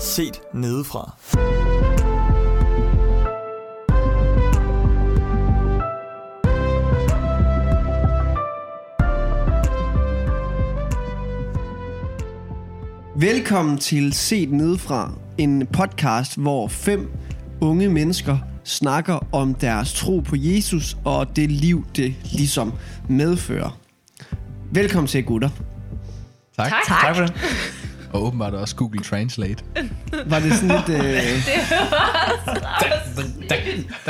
Set nedefra. Velkommen til Set Nedefra, en podcast, hvor fem unge mennesker snakker om deres tro på Jesus og det liv, det ligesom medfører. Velkommen til, gutter. Tak. Tak. tak for det. Og åbenbart også Google Translate. Var det sådan lidt... Øh,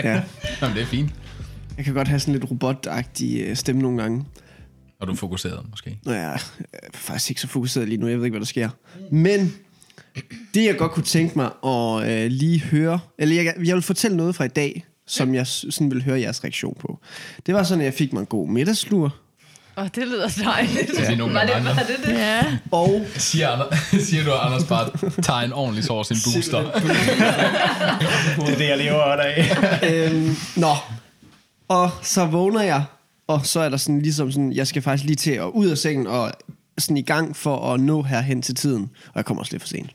ja, Jamen, det er fint. jeg kan godt have sådan lidt robotagtig øh, stemme nogle gange. Og du er fokuseret, måske. Nå, jeg er faktisk ikke så fokuseret lige nu. Jeg ved ikke, hvad der sker. Men det, jeg godt kunne tænke mig at øh, lige høre... Eller jeg, jeg vil fortælle noget fra i dag, som jeg sådan vil høre jeres reaktion på. Det var sådan, at jeg fik mig en god middagslur. Åh, oh, det lyder dejligt. Det er nogle Var det, var det det? Ja. Og Siger, Anders, siger du, at Anders bare tager en ordentlig sår sin booster? Det er det, jeg lever af. øhm, nå, og så vågner jeg, og så er der sådan ligesom sådan, jeg skal faktisk lige til at ud af sengen og sådan i gang for at nå herhen til tiden. Og jeg kommer også lidt for sent.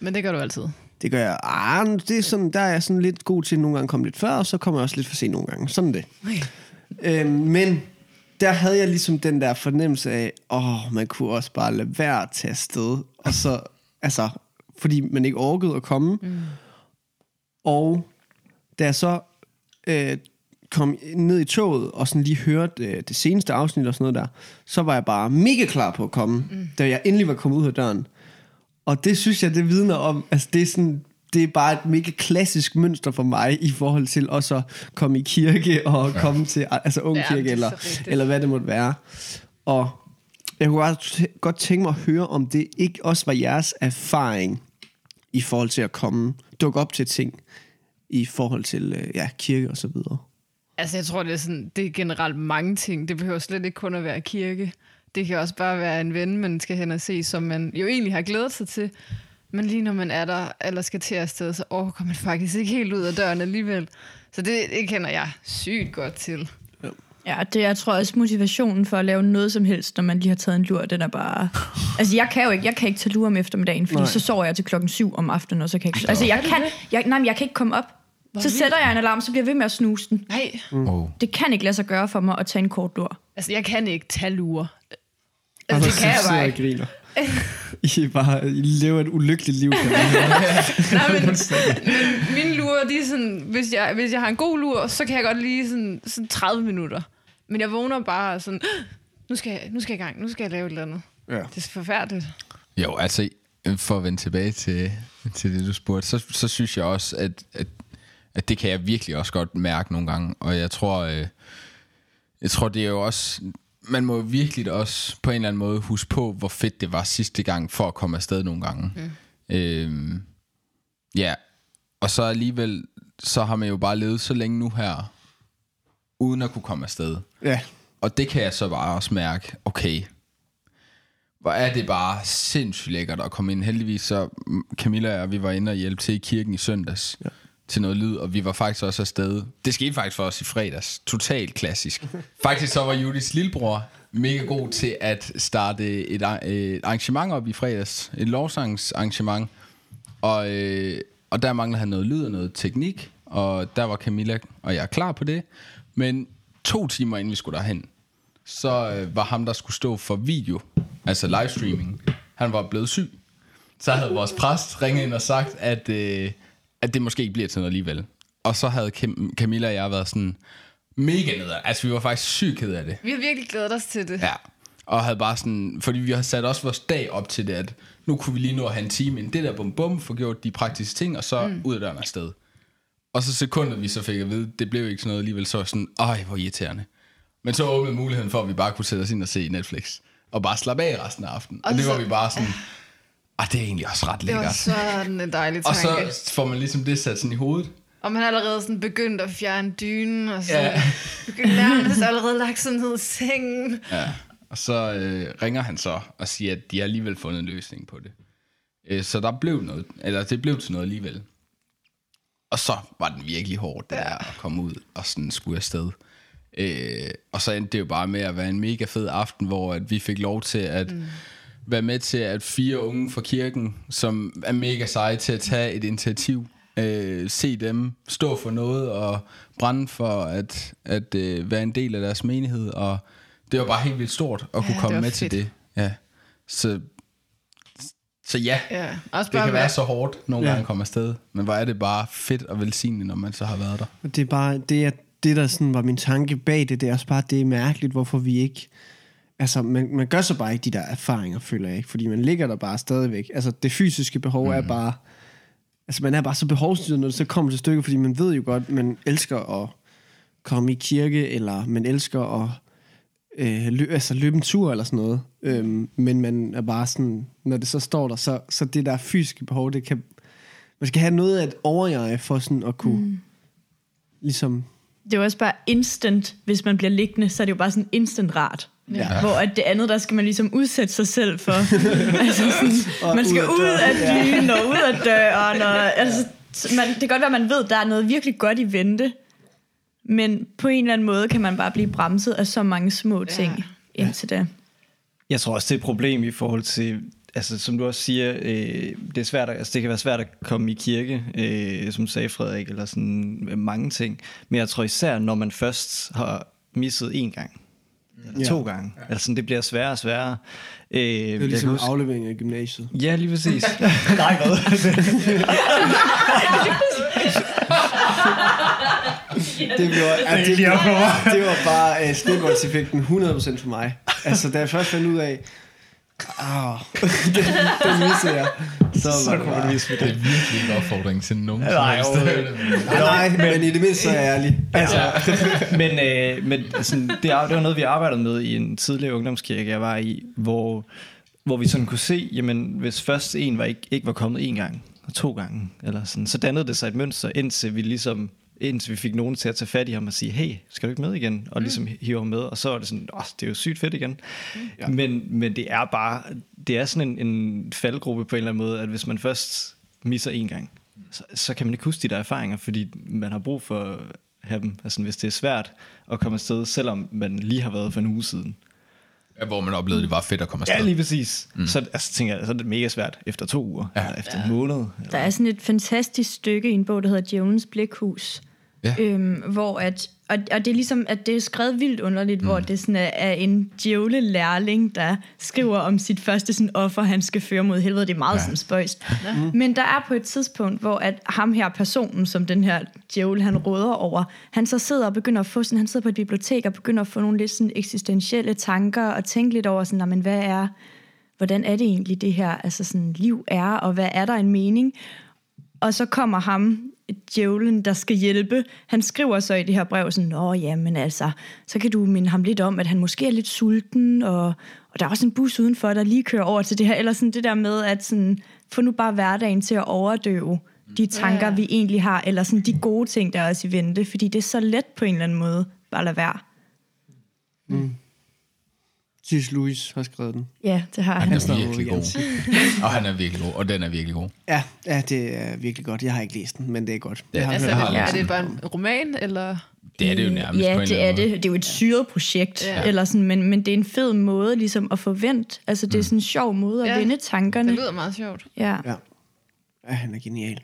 Men det gør du altid. Det gør jeg. Ah, det er sådan, der er jeg sådan lidt god til nogle gange at komme lidt før, og så kommer jeg også lidt for sent nogle gange. Sådan det. Okay. Øhm, men der havde jeg ligesom den der fornemmelse af, åh, man kunne også bare lade være at tage afsted. Og så, altså, fordi man ikke orkede at komme. Mm. Og da jeg så øh, kom ned i toget og sådan lige hørte øh, det seneste afsnit og sådan noget der, så var jeg bare mega klar på at komme, mm. da jeg endelig var kommet ud af døren. Og det synes jeg, det vidner om, altså det er sådan, det er bare et mega klassisk mønster for mig i forhold til også at komme i kirke og ja. komme til altså ung Ja, kirke er eller, eller hvad det måtte være. Og jeg kunne bare godt tænke mig at høre, om det ikke også var jeres erfaring i forhold til at komme, dukke op til ting i forhold til øh, ja, kirke og så videre. Altså, jeg tror, det er, sådan, det er generelt mange ting. Det behøver slet ikke kun at være kirke. Det kan også bare være en ven, man skal hen og se, som man jo egentlig har glædet sig til. Men lige når man er der, eller skal til afsted, så overgår man faktisk ikke helt ud af døren alligevel. Så det, det kender jeg sygt godt til. Ja, det jeg tror også motivationen for at lave noget som helst, når man lige har taget en lur, den er bare... Altså, jeg kan jo ikke, jeg kan ikke tage lur om eftermiddagen, fordi Nej. så sover jeg til klokken syv om aftenen, og så kan jeg ikke... Altså, jeg kan, jeg, nej, men jeg kan ikke komme op. Så sætter jeg en alarm, så bliver jeg ved med at snuse den. Nej, Oh. Det kan ikke lade sig gøre for mig at tage en kort lur. altså jeg kan ikke tage lure. Altså, det kan jeg bare ikke. griner. I, bare, I lever et ulykkeligt liv. Kan. Nej, men, men mine lurer, de er sådan, hvis jeg, hvis jeg har en god lur, så kan jeg godt lige sådan, sådan 30 minutter. Men jeg vågner bare sådan, nu skal, jeg, nu skal jeg i gang, nu skal jeg lave et eller andet. Ja. Det er forfærdeligt. Jo, altså, for at vende tilbage til, til det, du spurgte, så, så synes jeg også, at, at, at det kan jeg virkelig også godt mærke nogle gange. Og jeg tror, øh, jeg tror, det er jo også... Man må virkelig også på en eller anden måde huske på, hvor fedt det var sidste gang, for at komme afsted nogle gange. Mm. Øhm, ja, og så alligevel, så har man jo bare levet så længe nu her, uden at kunne komme afsted. ja. Og det kan jeg så bare også mærke, okay, hvor er det bare sindssygt lækkert at komme ind. Heldigvis så, Camilla og jeg, vi var inde og hjælpe til i kirken i søndags ja til noget lyd, og vi var faktisk også afsted. Det skete faktisk for os i fredags. Totalt klassisk. faktisk så var Judiths lillebror mega god til at starte et, øh, et arrangement op i fredags. Et lovsangsarrangement. Og, øh, og der manglede han noget lyd og noget teknik, og der var Camilla og jeg klar på det. Men to timer inden vi skulle derhen, så øh, var ham, der skulle stå for video, altså livestreaming, han var blevet syg. Så havde vores præst ringet ind og sagt, at, øh, at det måske ikke bliver til noget alligevel. Og så havde Cam- Camilla og jeg været sådan mega nede. Altså, vi var faktisk sygt ked af det. Vi har virkelig glædet os til det. Ja. Og havde bare sådan, fordi vi har sat også vores dag op til det, at nu kunne vi lige nå at have en time ind. Det der bum bum, få gjort de praktiske ting, og så mm. ud af døren afsted. Og så sekundet vi så fik at vide, det blev ikke sådan noget alligevel, så var sådan, ej hvor irriterende. Men så åbnede muligheden for, at vi bare kunne sætte os ind og se Netflix. Og bare slappe af resten af aftenen. Og, Og det var så- vi bare sådan, ah, det er egentlig også ret Det lækkert. var sådan en dejlig og tanke. så får man ligesom det sat sådan i hovedet. Og man har allerede sådan begyndt at fjerne dynen, og så Ja. ja. begyndt nærmest allerede lagt sig ned i sengen. Ja. Og så øh, ringer han så og siger, at de har alligevel fundet en løsning på det. Øh, så der blev noget, eller det blev til noget alligevel. Og så var den virkelig hård, der ja. at komme ud og sådan skulle afsted. Øh, og så endte det jo bare med at være en mega fed aften, hvor at vi fik lov til at mm. Være med til, at fire unge fra kirken, som er mega seje til at tage et initiativ, øh, se dem stå for noget og brænde for at, at øh, være en del af deres menighed, og det var bare helt vildt stort at kunne komme med fedt. til det. Ja. Så, så ja, Ja, også det kan være, så hårdt nogle Ja. gange at komme afsted, men hvor er det bare fedt og velsignet, når man så har været der. Det er bare, det er det, der sådan var min tanke bag det, det er også bare, det er mærkeligt, hvorfor vi ikke, altså man, man gør så bare ikke de der erfaringer, føler jeg ikke, fordi man ligger der bare stadigvæk. Altså det fysiske behov mm. er bare, altså man er bare så behovsstyret, når det så kommer til stykket, fordi man ved jo godt, man elsker at komme i kirke, eller man elsker at øh, lø, altså løbe en tur eller sådan noget. Øhm, men man er bare sådan, når det så står der, så, så det der fysiske behov, det kan, man skal have noget af et overjeg for sådan at kunne, mm. ligesom, Det er jo også bare instant, hvis man bliver liggende, så er det jo bare sådan instant rart. Ja. Hvor at det andet, der skal man ligesom udsætte sig selv for. altså sådan, man skal ud af dynen og ud af døren. Og, altså, man, det kan godt være, at man ved, at der er noget virkelig godt i vente. Men på en eller anden måde kan man bare blive bremset af så mange små ting ja. indtil da. Jeg tror også, det er et problem i forhold til, altså som du også siger, øh, det, er svært, at- altså, det kan være svært at komme i kirke, øh, som sagde Frederik, eller sådan mange ting. Men jeg tror især, når man først har misset en gang, eller Ja. to gange, altså sådan, det bliver sværere og sværere. Øh, Det er ligesom aflevering af gymnasiet. Ja, lige præcis. Nej, hvad? Det, var, ja, det, for mig. det var bare uh, snibboldseffekten 100% for mig. Altså, da jeg først fandt ud af, ah, den, den missede jeg. Så, Så det kunne man vise med Det er det. virkelig en opfordring til nogen. Nej, nej, nej, men i det mindste så er jeg ærlig. Altså, men øh, men sådan, det, det var noget, vi arbejdede med i en tidligere ungdomskirke, jeg var i, hvor, hvor vi sådan kunne se, jamen hvis først en var ikke, ikke var kommet en gang, og to gange, eller sådan, så dannede det sig et mønster, indtil vi ligesom indtil vi fik nogen til at tage fat i ham og sige, hey, skal du ikke med igen? Og ligesom hive ham med, og så var det sådan, Åh, det er jo sygt fedt igen. Ja. Men, men det er bare, det er sådan en, en faldgruppe på en eller anden måde, at hvis man først misser en gang, så, så kan man ikke huske de der erfaringer, fordi man har brug for at have dem. Altså hvis det er svært at komme afsted, selvom man lige har været for en uge siden. Ja, Hvor man oplevede, at det var fedt at komme afsted. Ja, lige præcis. Mm. Så altså, tænker jeg, så er det mega svært efter to uger, ja. eller efter en måned. Der er sådan et fantastisk stykke i en bog, der hedder Djævelens Blikhus. Ja. Øhm, hvor at, og, og det er ligesom, at det er skrevet vildt underligt, mm. hvor det sådan er, er en djævle lærling, der skriver om sit første sådan offer, han skal føre mod helvede. Det er meget ja. sådan spøjst. Mm. Men der er på et tidspunkt, hvor at ham her personen, som den her djævel, han råder over, han så sidder og begynder at få sådan, han sidder på et bibliotek og begynder at få nogle lidt sådan eksistentielle tanker og tænke lidt over sådan, "Nå, men hvad er, hvordan er det egentlig det her, altså sådan liv er, og hvad er der en mening? Og så kommer ham, djævlen, der skal hjælpe. Han skriver så i det her brev sådan, Nå, jamen altså, så kan du minde ham lidt om, at han måske er lidt sulten, og, og der er også en bus udenfor, der lige kører over til det her. Eller sådan det der med, at sådan, få nu bare hverdagen til at overdøve de tanker, Ja. vi egentlig har, eller sådan de gode ting, der er også i vente, fordi det er så let på en eller anden måde, bare at lade være. C.S. Lewis har skrevet den. Ja, det har Han han. er virkelig god. Og han er virkelig god, og den er virkelig god. Ja, ja, det er virkelig godt. Jeg har ikke læst den, men det er godt. Ja, Jeg har Altså, hørt er, har det, jeg er det bare en roman, eller... Det er det jo nærmest Ja, på en det er det. Det er jo et syret projekt, Ja. ja. eller sådan, men, men det er en fed måde ligesom at forvente. Altså, det er sådan en sjov måde at Ja. ja. vende Det tankerne. lyder meget sjovt. Ja. Ja. ja, han er genial.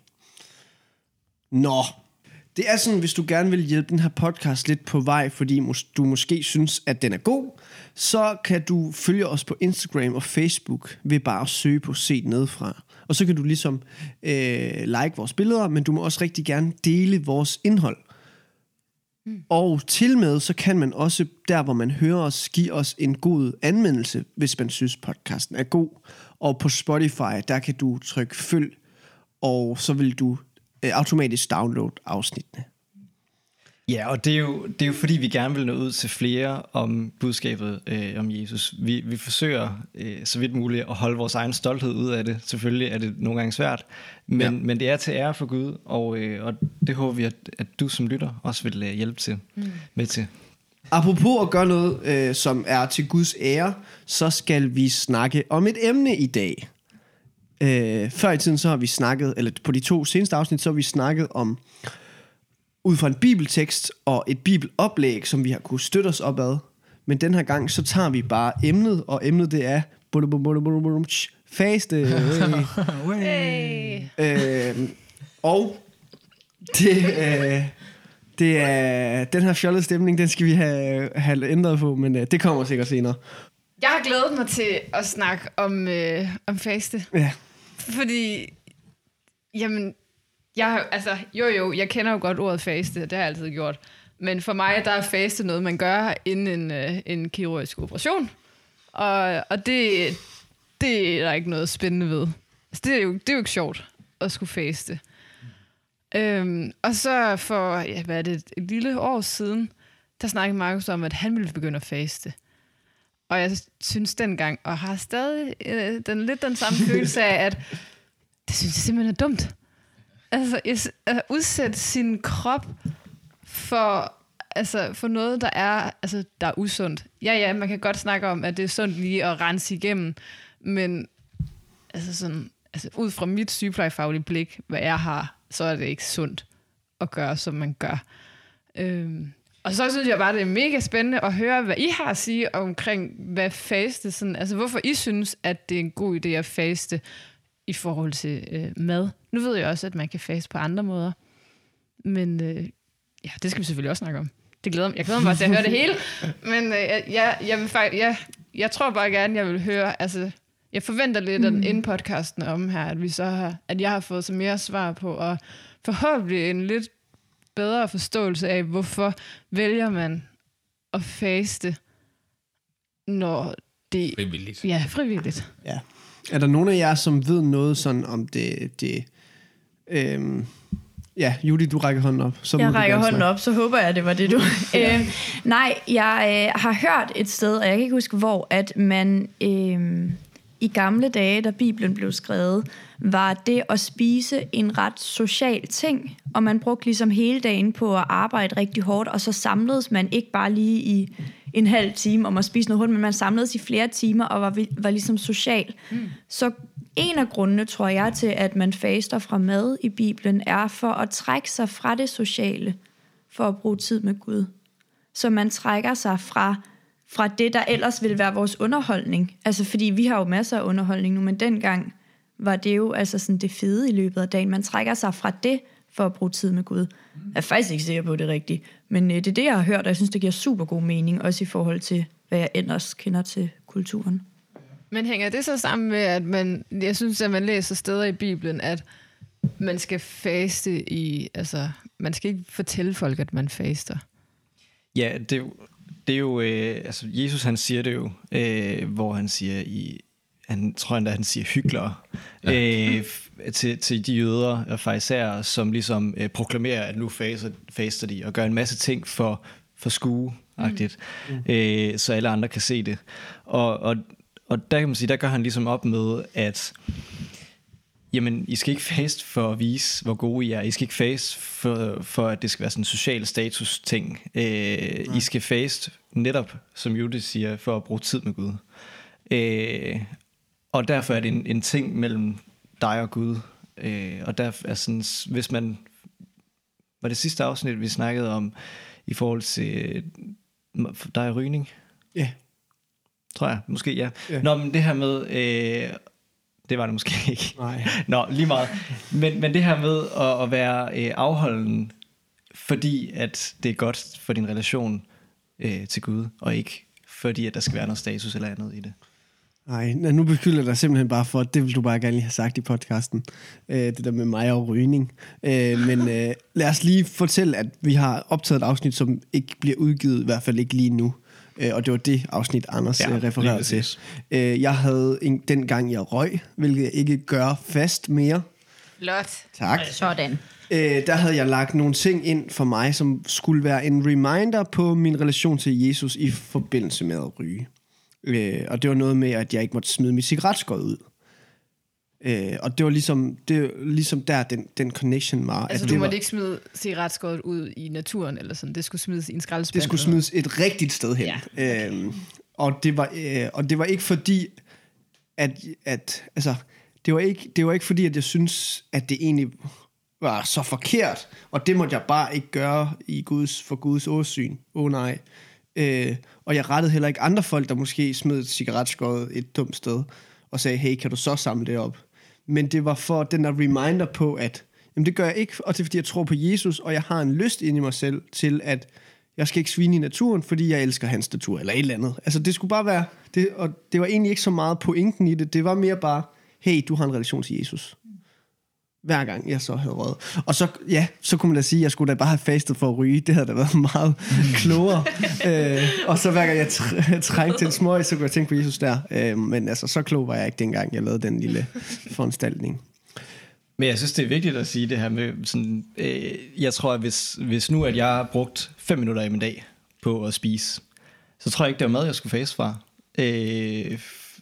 Nå, det er sådan, hvis du gerne vil hjælpe den her podcast lidt på vej, fordi du måske synes, at den er god, så kan du følge os på Instagram og Facebook ved bare at søge på Se Nedefra. Og så kan du ligesom øh, like vores billeder, men du må også rigtig gerne dele vores indhold. Og til med, så kan man også, der hvor man hører os, give os en god anmeldelse, hvis man synes, podcasten er god. Og på Spotify, der kan du trykke følg, og så vil du øh, automatisk downloade afsnittene. Ja, og det er, jo, det er jo fordi, vi gerne vil nå ud til flere om budskabet øh, om Jesus. Vi, vi forsøger øh, så vidt muligt at holde vores egen stolthed ud af det. Selvfølgelig er det nogle gange svært, men, Ja. men det er til ære for Gud, og, øh, og det håber vi, at, at du som lytter også vil øh, hjælpe til mm. med til. Apropos at gøre noget, øh, som er til Guds ære, så skal vi snakke om et emne i dag. Øh, før i tiden så har vi snakket, eller på de to seneste afsnit, så har vi snakket om, ud fra en bibeltekst og et bibeloplæg, som vi har kunne støtte os op ad. Men den her gang, så tager vi bare emnet, og emnet det er. Faste. Hey. øh, og det, øh, det er, den her fjollede stemning, den skal vi have, have ændret på, men øh, det kommer sikkert senere. Jeg har glædet mig til at snakke om, øh, om faste. Ja. Fordi, jamen, jeg, altså, jo jo, jeg kender jo godt ordet faste, det har jeg altid gjort. Men for mig, der er faste noget, man gør inden en, øh, en kirurgisk operation. Og, og det, det er der ikke noget spændende ved. Altså, det, er jo, det er jo ikke sjovt at skulle faste. Øhm, og så for, ja, hvad er det, et lille år siden, der snakkede Markus om, at han ville begynde at faste. Og jeg synes dengang, og har stadig øh, den, lidt den samme følelse af, at det synes jeg simpelthen er dumt. Altså, at udsætte sin krop for, altså, for noget, der er, altså, der er usundt. Ja, ja, man kan godt snakke om, at det er sundt lige at rense igennem, men altså sådan, altså, ud fra mit sygeplejefaglige blik, hvad jeg har, så er det ikke sundt at gøre, som man gør. Øhm, og så synes jeg bare, det er mega spændende at høre, hvad I har at sige omkring, hvad faste, sådan, altså hvorfor I synes, at det er en god idé at faste i forhold til øh, mad. Nu ved jeg også, at man kan faste på andre måder, men øh, ja, det skal vi selvfølgelig også snakke om. Det glæder mig. Jeg glæder mig bare til at høre det hele, men øh, jeg, jeg, jeg, vil faktisk, jeg, jeg tror bare gerne, jeg vil høre, altså, jeg forventer lidt mm. inden podcasten om her, at, vi så har, at jeg har fået så mere svar på, og forhåbentlig en lidt bedre forståelse af, hvorfor vælger man at faste, når det Frivilligt. ja, frivilligt. Ja. Er der nogen af jer, som ved noget sådan om det... det øhm, ja, Judy, du rækker hånden op. Så Jeg rækker hånden op, så håber jeg, det var det, du... øh, nej, jeg øh, har hørt et sted, og jeg kan ikke huske hvor, at man øh, i gamle dage, da Bibelen blev skrevet, var det at spise en ret social ting, og man brugte ligesom hele dagen på at arbejde rigtig hårdt, og så samledes man ikke bare lige i en halv time om at spise noget hurtigt, men man samledes i flere timer og var, var ligesom social. Mm. Så en af grundene, tror jeg, til at man faster fra mad i Bibelen, er for at trække sig fra det sociale, for at bruge tid med Gud. Så man trækker sig fra, fra det, der ellers ville være vores underholdning. Altså, fordi vi har jo masser af underholdning nu, men dengang var det jo altså sådan det fede i løbet af dagen. Man trækker sig fra det, for at bruge tid med Gud. Jeg er faktisk ikke sikker på, at det er rigtigt. Men øh, det er det, jeg har hørt, og jeg synes, det giver super god mening, også i forhold til, hvad jeg ellers kender til kulturen. Men hænger det så sammen med, at man, jeg synes, at man læser steder i Bibelen, at man skal faste i, altså, man skal ikke fortælle folk, at man faster. Ja, det, er jo- det er jo, øh, altså Jesus han siger det jo, øh, hvor han siger i, han tror endda, han siger hyklere, ja. øh, til, til de jøder og farisæere, som ligesom øh, proklamerer, at nu faster, faster de, og gør en masse ting for, for skue mm. øh, så alle andre kan se det. Og, og, og der kan man sige, der gør han ligesom op med, at Jamen, I skal ikke fast for at vise, hvor gode I er. I skal ikke fast for, for at det skal være sådan en social status ting. Øh, I skal fast netop, som Judith siger, for at bruge tid med Gud. Øh, og derfor er det en, en ting mellem dig og Gud. Øh, og der er sådan, hvis man... Var det sidste afsnit, vi snakkede om i forhold til dig og rygning? Ja. Tror jeg, måske ja. Ja. Nå, men det her med... Øh, det var det måske ikke. Nej. Nå, lige meget. Men, men det her med at, at være øh, afholden, fordi at det er godt for din relation øh, til Gud, og ikke fordi at der skal være noget status eller andet i det. Nej, nu beskylder jeg dig simpelthen bare for, at det vil du bare gerne lige have sagt i podcasten. Øh, det der med mig og rygning. Øh, men øh, lad os lige fortælle, at vi har optaget et afsnit, som ikke bliver udgivet, i hvert fald ikke lige nu. Øh, og det var det afsnit, Anders Ja, lige refererede til. Øh, jeg havde en, dengang jeg røg, hvilket jeg ikke gør fast mere. Flot. Tak. Sådan. Øh, der havde jeg lagt nogle ting ind for mig, som skulle være en reminder på min relation til Jesus i forbindelse med at ryge. Øh, og det var noget med, at jeg ikke måtte smide mit cigaretskod ud. Øh, og det var ligesom, det var ligesom der, den, den connection var. Altså, at du det, måtte var, ikke smide cigaretskåret ud i naturen, eller sådan. Det skulle smides i en skraldespand. det skulle smides et rigtigt sted hen. Ja, øh, og, det var, øh, og det var ikke fordi, at, at altså, det var, ikke, det var ikke fordi, at jeg synes, at det egentlig var så forkert, og det måtte jeg bare ikke gøre i Guds, for Guds åsyn. Åh oh, nej. Øh, og jeg rettede heller ikke andre folk, der måske smed et cigaretskåret et dumt sted, og sagde, hey, kan du så samle det op? Men det var for den der reminder på, at jamen, det gør jeg ikke, og det er fordi, jeg tror på Jesus, og jeg har en lyst ind i mig selv til, at jeg skal ikke svine i naturen, fordi jeg elsker hans natur, eller et eller andet. Altså, det skulle bare være, det, og det var egentlig ikke så meget pointen i det, det var mere bare, hey, du har en relation til Jesus hver gang jeg så havde røget. Og så, ja, så kunne man da sige, at jeg skulle da bare have fastet for at ryge. Det havde da været meget klogere. øh, og så hver gang jeg tr- trængte til en smøg, så kunne jeg tænke på Jesus der. Øh, men altså, så klog var jeg ikke dengang, jeg lavede den lille foranstaltning. Men jeg synes, det er vigtigt at sige det her med, sådan, øh, jeg tror, at hvis, hvis nu, at jeg har brugt fem minutter i min dag på at spise, så tror jeg ikke, det var mad, jeg skulle face fra. Øh,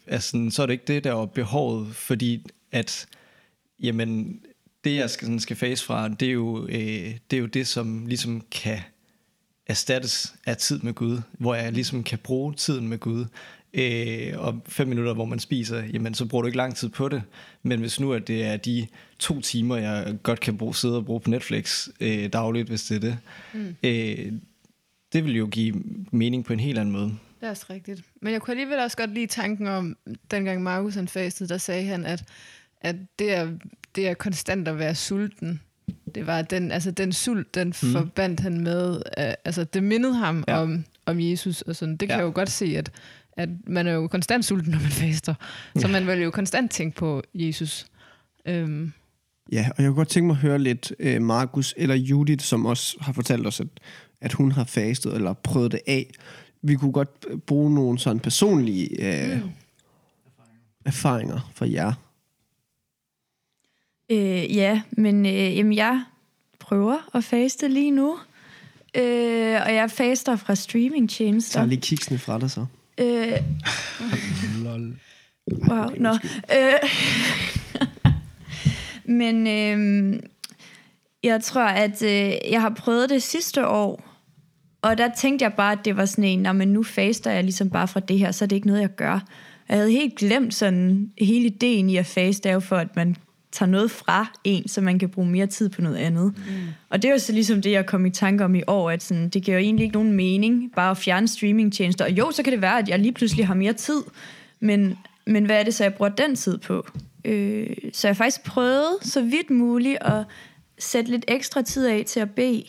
altså, så er det ikke det, der var behovet, fordi at, jamen, det jeg skal, sådan, skal face fra, det er, jo, øh, det er jo det, som ligesom kan erstattes af tid med Gud, hvor jeg ligesom kan bruge tiden med Gud. Øh, og fem minutter, hvor man spiser, jamen så bruger du ikke lang tid på det. Men hvis nu at det er de to timer, jeg godt kan bruge, sidde og bruge på Netflix øh, dagligt, hvis det er det, mm. øh, det vil jo give mening på en helt anden måde. Det er også rigtigt. Men jeg kunne alligevel også godt lide tanken om, dengang Markus han fastede, der sagde han, at, at det, er, det er konstant at være sulten. Det var den, altså den sult, den mm. forbandt han med, uh, altså det mindede ham ja. om, om Jesus og sådan. Det kan ja. jeg jo godt se, at, at man er jo konstant sulten, når man faster. Så ja. man vil jo konstant tænke på Jesus. Um. Ja, og jeg kunne godt tænke mig at høre lidt uh, Markus eller Judith, som også har fortalt os, at, at hun har fastet eller prøvet det af. Vi kunne godt bruge nogle sådan personlige uh, mm. erfaringer fra jer. Øh, ja, men øh, jamen, jeg prøver at faste lige nu. Øh, og jeg faster fra streamingtjenester. Så lige kiksene fra dig så. Øh, Lol. Wow, nå. Øh, men øh, jeg tror, at øh, jeg har prøvet det sidste år, og der tænkte jeg bare, at det var sådan en, men nu faster jeg ligesom bare fra det her, så er det ikke noget, jeg gør. Jeg havde helt glemt sådan, hele ideen i at faste er jo for, at man tager noget fra en, så man kan bruge mere tid på noget andet. Mm. Og det er jo så ligesom det, jeg kom i tanke om i år, at sådan, det giver jo egentlig ikke nogen mening bare at fjerne streamingtjenester. Og jo, så kan det være, at jeg lige pludselig har mere tid, men, men hvad er det så, jeg bruger den tid på? Øh, så jeg har faktisk prøvet så vidt muligt at sætte lidt ekstra tid af til at bede.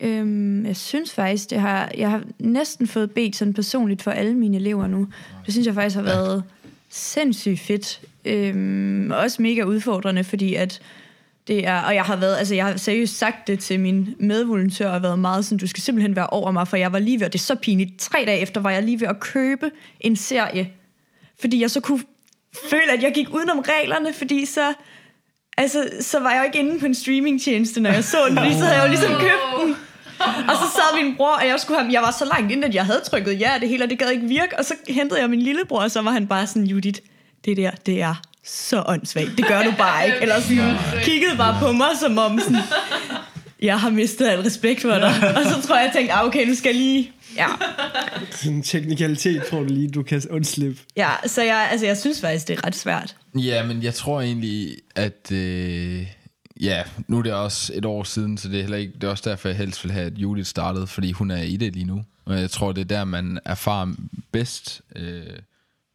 Øhm, jeg synes faktisk, det har, jeg har næsten fået bedt sådan personligt for alle mine elever nu. Det synes jeg faktisk har været sindssygt fedt. Øhm, også mega udfordrende, fordi at det er, og jeg har været, altså jeg har seriøst sagt det til min medvolontør, og været meget sådan, du skal simpelthen være over mig, for jeg var lige ved, og det er så pinligt, tre dage efter var jeg lige ved at købe en serie, fordi jeg så kunne føle, at jeg gik udenom reglerne, fordi så, altså, så var jeg jo ikke inde på en streamingtjeneste, når jeg så den, fordi så havde jeg jo ligesom købt den. Og så sad min bror, og jeg, skulle have, jeg var så langt inden, at jeg havde trykket ja, det hele, og det gad ikke virke. Og så hentede jeg min lillebror, og så var han bare sådan, Judith, det der, det er så åndssvagt. Det gør du bare ikke. Eller sådan, kiggede bare på mig, som om sådan, jeg har mistet al respekt for dig. Og så tror jeg, jeg tænkte, ah, okay, nu skal jeg lige... Ja. En teknikalitet tror du lige, du kan undslippe. Ja, så jeg, altså, jeg synes faktisk, det er ret svært. Ja, men jeg tror egentlig, at... Øh, ja, nu er det også et år siden, så det er, heller ikke, det er også derfor, jeg helst vil have, at Judith startede, fordi hun er i det lige nu. Og jeg tror, det er der, man erfarer bedst... Øh,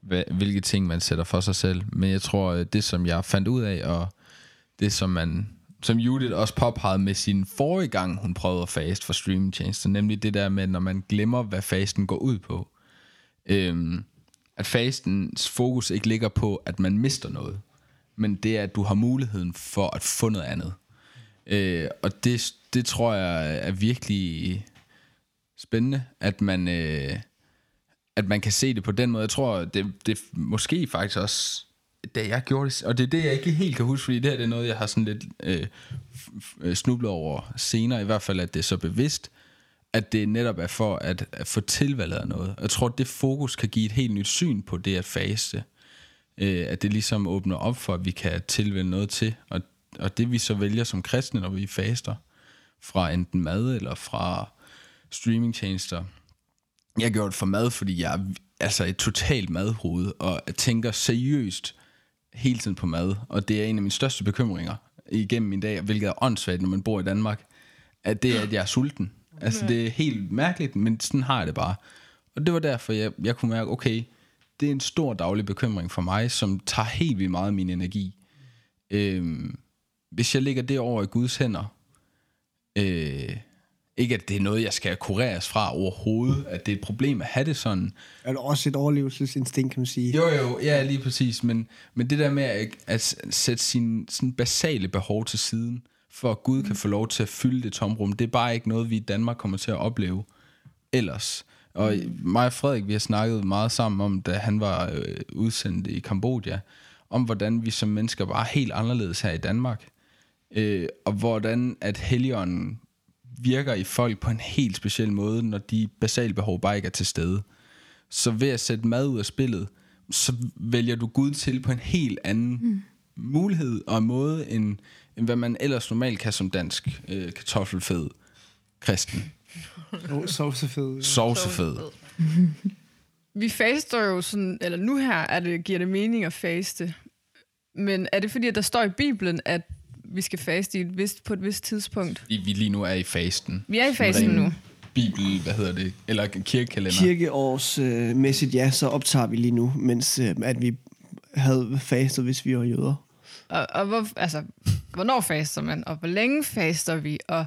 hvad, hvilke ting man sætter for sig selv. Men jeg tror, øh, det som jeg fandt ud af, og det som man som Judith også påpegede med sin forrige gang, hun prøvede at fast for streamingtjenester, nemlig det der med, når man glemmer, hvad fasten går ud på. Øhm, at fastens fokus ikke ligger på, at man mister noget, men det er, at du har muligheden for at få noget andet. Øh, og det, det tror jeg er virkelig spændende, at man... Øh, at man kan se det på den måde. Jeg tror, det, det måske faktisk også, da jeg gjorde det, og det er det, jeg ikke helt kan huske, fordi det her det er noget, jeg har sådan lidt øh, øh snublet over senere, i hvert fald, at det er så bevidst, at det netop er for at, at få tilvalget af noget. Jeg tror, at det fokus kan give et helt nyt syn på det at faste. Øh, at det ligesom åbner op for, at vi kan tilvælge noget til, og, og det vi så vælger som kristne, når vi faster, fra enten mad eller fra streamingtjenester, jeg gjorde det for mad, fordi jeg er altså et totalt madhoved, og tænker seriøst hele tiden på mad. Og det er en af mine største bekymringer igennem min dag, hvilket er åndssvagt, når man bor i Danmark, at det er, at jeg er sulten. Altså, det er helt mærkeligt, men sådan har jeg det bare. Og det var derfor, jeg, jeg kunne mærke, okay, det er en stor daglig bekymring for mig, som tager helt vildt meget af min energi. Øhm, hvis jeg lægger det over i Guds hænder, øh, ikke at det er noget, jeg skal kureres fra overhovedet, at det er et problem at have det sådan. Er det også et overlevelsesinstinkt, kan man sige? Jo, jo, ja, lige præcis. Men, men det der med at, at sætte sine sådan basale behov til siden, for at Gud kan få lov til at fylde det tomrum, det er bare ikke noget, vi i Danmark kommer til at opleve ellers. Og mig og Frederik, vi har snakket meget sammen om, da han var øh, udsendt i Kambodja, om hvordan vi som mennesker bare er helt anderledes her i Danmark. Øh, og hvordan at Helligånden virker i folk på en helt speciel måde, når de basale behov bare ikke er til stede. Så ved at sætte mad ud af spillet, så vælger du Gud til på en helt anden mm. mulighed og måde, end, end hvad man ellers normalt kan som dansk øh, kartoffelfed kristen. Oh, sovsefed. Sovsefed. Vi faster jo sådan, eller nu her er det, giver det mening at faste. Men er det fordi, at der står i Bibelen, at vi skal faste i et vist, på et vist tidspunkt? Fordi vi lige nu er i fasten. Vi er i fasten nu. Bibel, hvad hedder det? Eller kirkekalender. Kirkeårsmæssigt, øh, mæssigt, ja, så optager vi lige nu, mens øh, at vi havde fastet, hvis vi var jøder. Og, og hvor, altså, hvornår faster man? Og hvor længe faster vi? Og,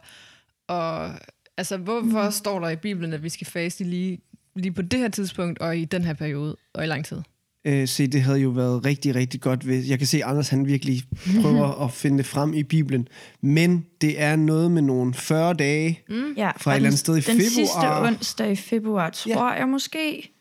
og altså, hvorfor mm. står der i Bibelen, at vi skal faste lige, lige på det her tidspunkt, og i den her periode, og i lang tid? Øh, se, det havde jo været rigtig, rigtig godt. Hvis, jeg kan se, at Anders han virkelig prøver at finde det frem i Bibelen. Men det er noget med nogle 40 dage mm. Ja, fra et og eller andet den- sted i den februar. sidste onsdag i februar, tror jeg måske.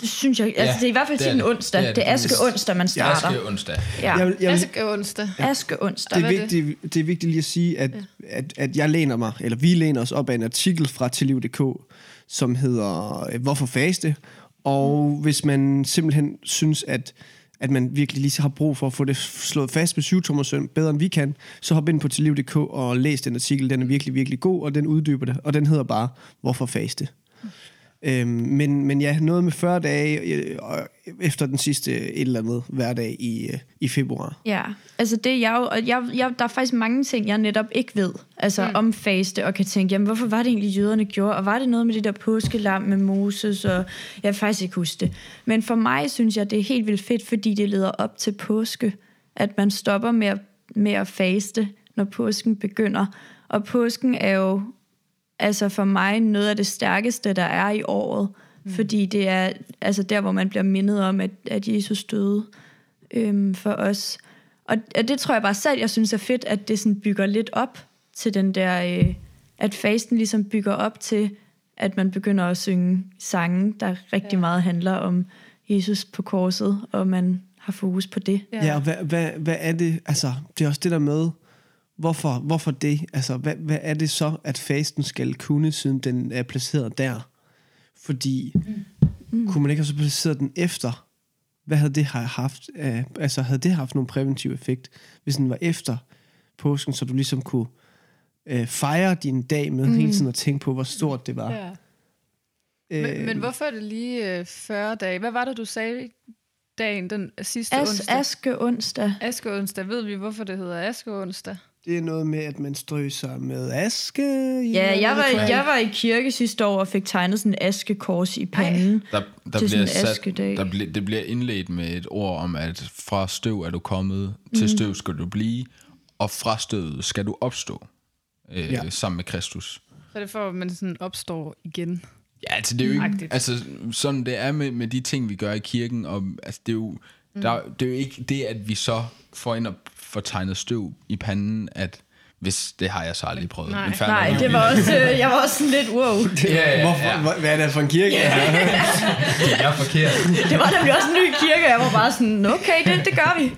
Det synes jeg, altså Ja, det er i hvert fald til en onsdag. Det er Det er aske onsdag, man starter. Aske onsdag. Ja, Jeg vil, jeg vil, Aske onsdag. aske onsdag. det, er er det? vigtigt, det er vigtigt lige at sige, at, at, at jeg læner mig, eller vi læner os op af en artikel fra tilliv.dk, som hedder øh, Hvorfor faste? Og Mm. hvis man simpelthen synes, at at man virkelig lige har brug for at få det slået fast med syvtommersøm bedre end vi kan, så hop ind på tilliv.dk og læs den artikel. Den er virkelig, virkelig god, og den uddyber det. Og den hedder bare, hvorfor faste? Øhm, men, men ja, noget med 40 dage øh, efter den sidste et eller andet hverdag i, øh, i februar. Ja, altså det jeg jo, og jeg, jeg, der er faktisk mange ting, jeg netop ikke ved, altså mm. om faste, og kan tænke, jamen hvorfor var det egentlig jøderne gjorde, og var det noget med det der påskelam med Moses, og jeg kan faktisk ikke huske det. Men for mig synes jeg, det er helt vildt fedt, fordi det leder op til påske, at man stopper med at, med at faste, når påsken begynder. Og påsken er jo altså for mig noget af det stærkeste, der er i året, mm. fordi det er altså der, hvor man bliver mindet om, at, at Jesus døde øhm, for os. Og, og det tror jeg bare selv, jeg synes er fedt, at det sådan bygger lidt op til den der, øh, at fasten ligesom bygger op til, at man begynder at synge sange, der rigtig ja. meget handler om Jesus på korset, og man har fokus på det. Ja, ja og hvad, hvad, hvad er det? Altså, det er også det der med, hvorfor, hvorfor det? Altså, hvad, hvad er det så, at fasten skal kunne, siden den er placeret der? Fordi, mm. kunne man ikke også placeret den efter? Hvad havde det har haft? af- altså, havde det haft nogen præventiv effekt, hvis den var efter påsken, så du ligesom kunne øh, fejre din dag med mm. hele tiden at tænke på, hvor stort det var? Ja. Øh, Men, men hvorfor er det lige øh, 40 dage? Hvad var det, du sagde dagen den sidste As, onsdag? aske onsdag. Aske onsdag. Ved vi, hvorfor det hedder Aske onsdag? Det er noget med, at man strøser med aske. i Ja, jeg var, jeg var i kirke sidste år og fik tegnet sådan en askekors i panden. Der, der Til bliver sådan en sat, askedag. der bliver, det bliver indledt med et ord om, at fra støv er du kommet, til støv skal du blive, og fra støvet skal du opstå øh, Ja. sammen med Kristus. Så det for, at man sådan opstår igen. Ja, altså det er jo ikke, Agtigt. altså sådan det er med, med de ting, vi gør i kirken, og altså det er jo, mm. der, det er jo ikke det, at vi så får ind og får tegnet støv i panden, at hvis det har jeg så aldrig prøvet. Nej. Nej, det var også, øh, jeg var også lidt wow. Ja, ja, Hvorfor, ja. Hvad, er det for en kirke? Det er forkert. Det var nemlig også en ny kirke, og jeg var bare sådan, okay, det, det gør vi.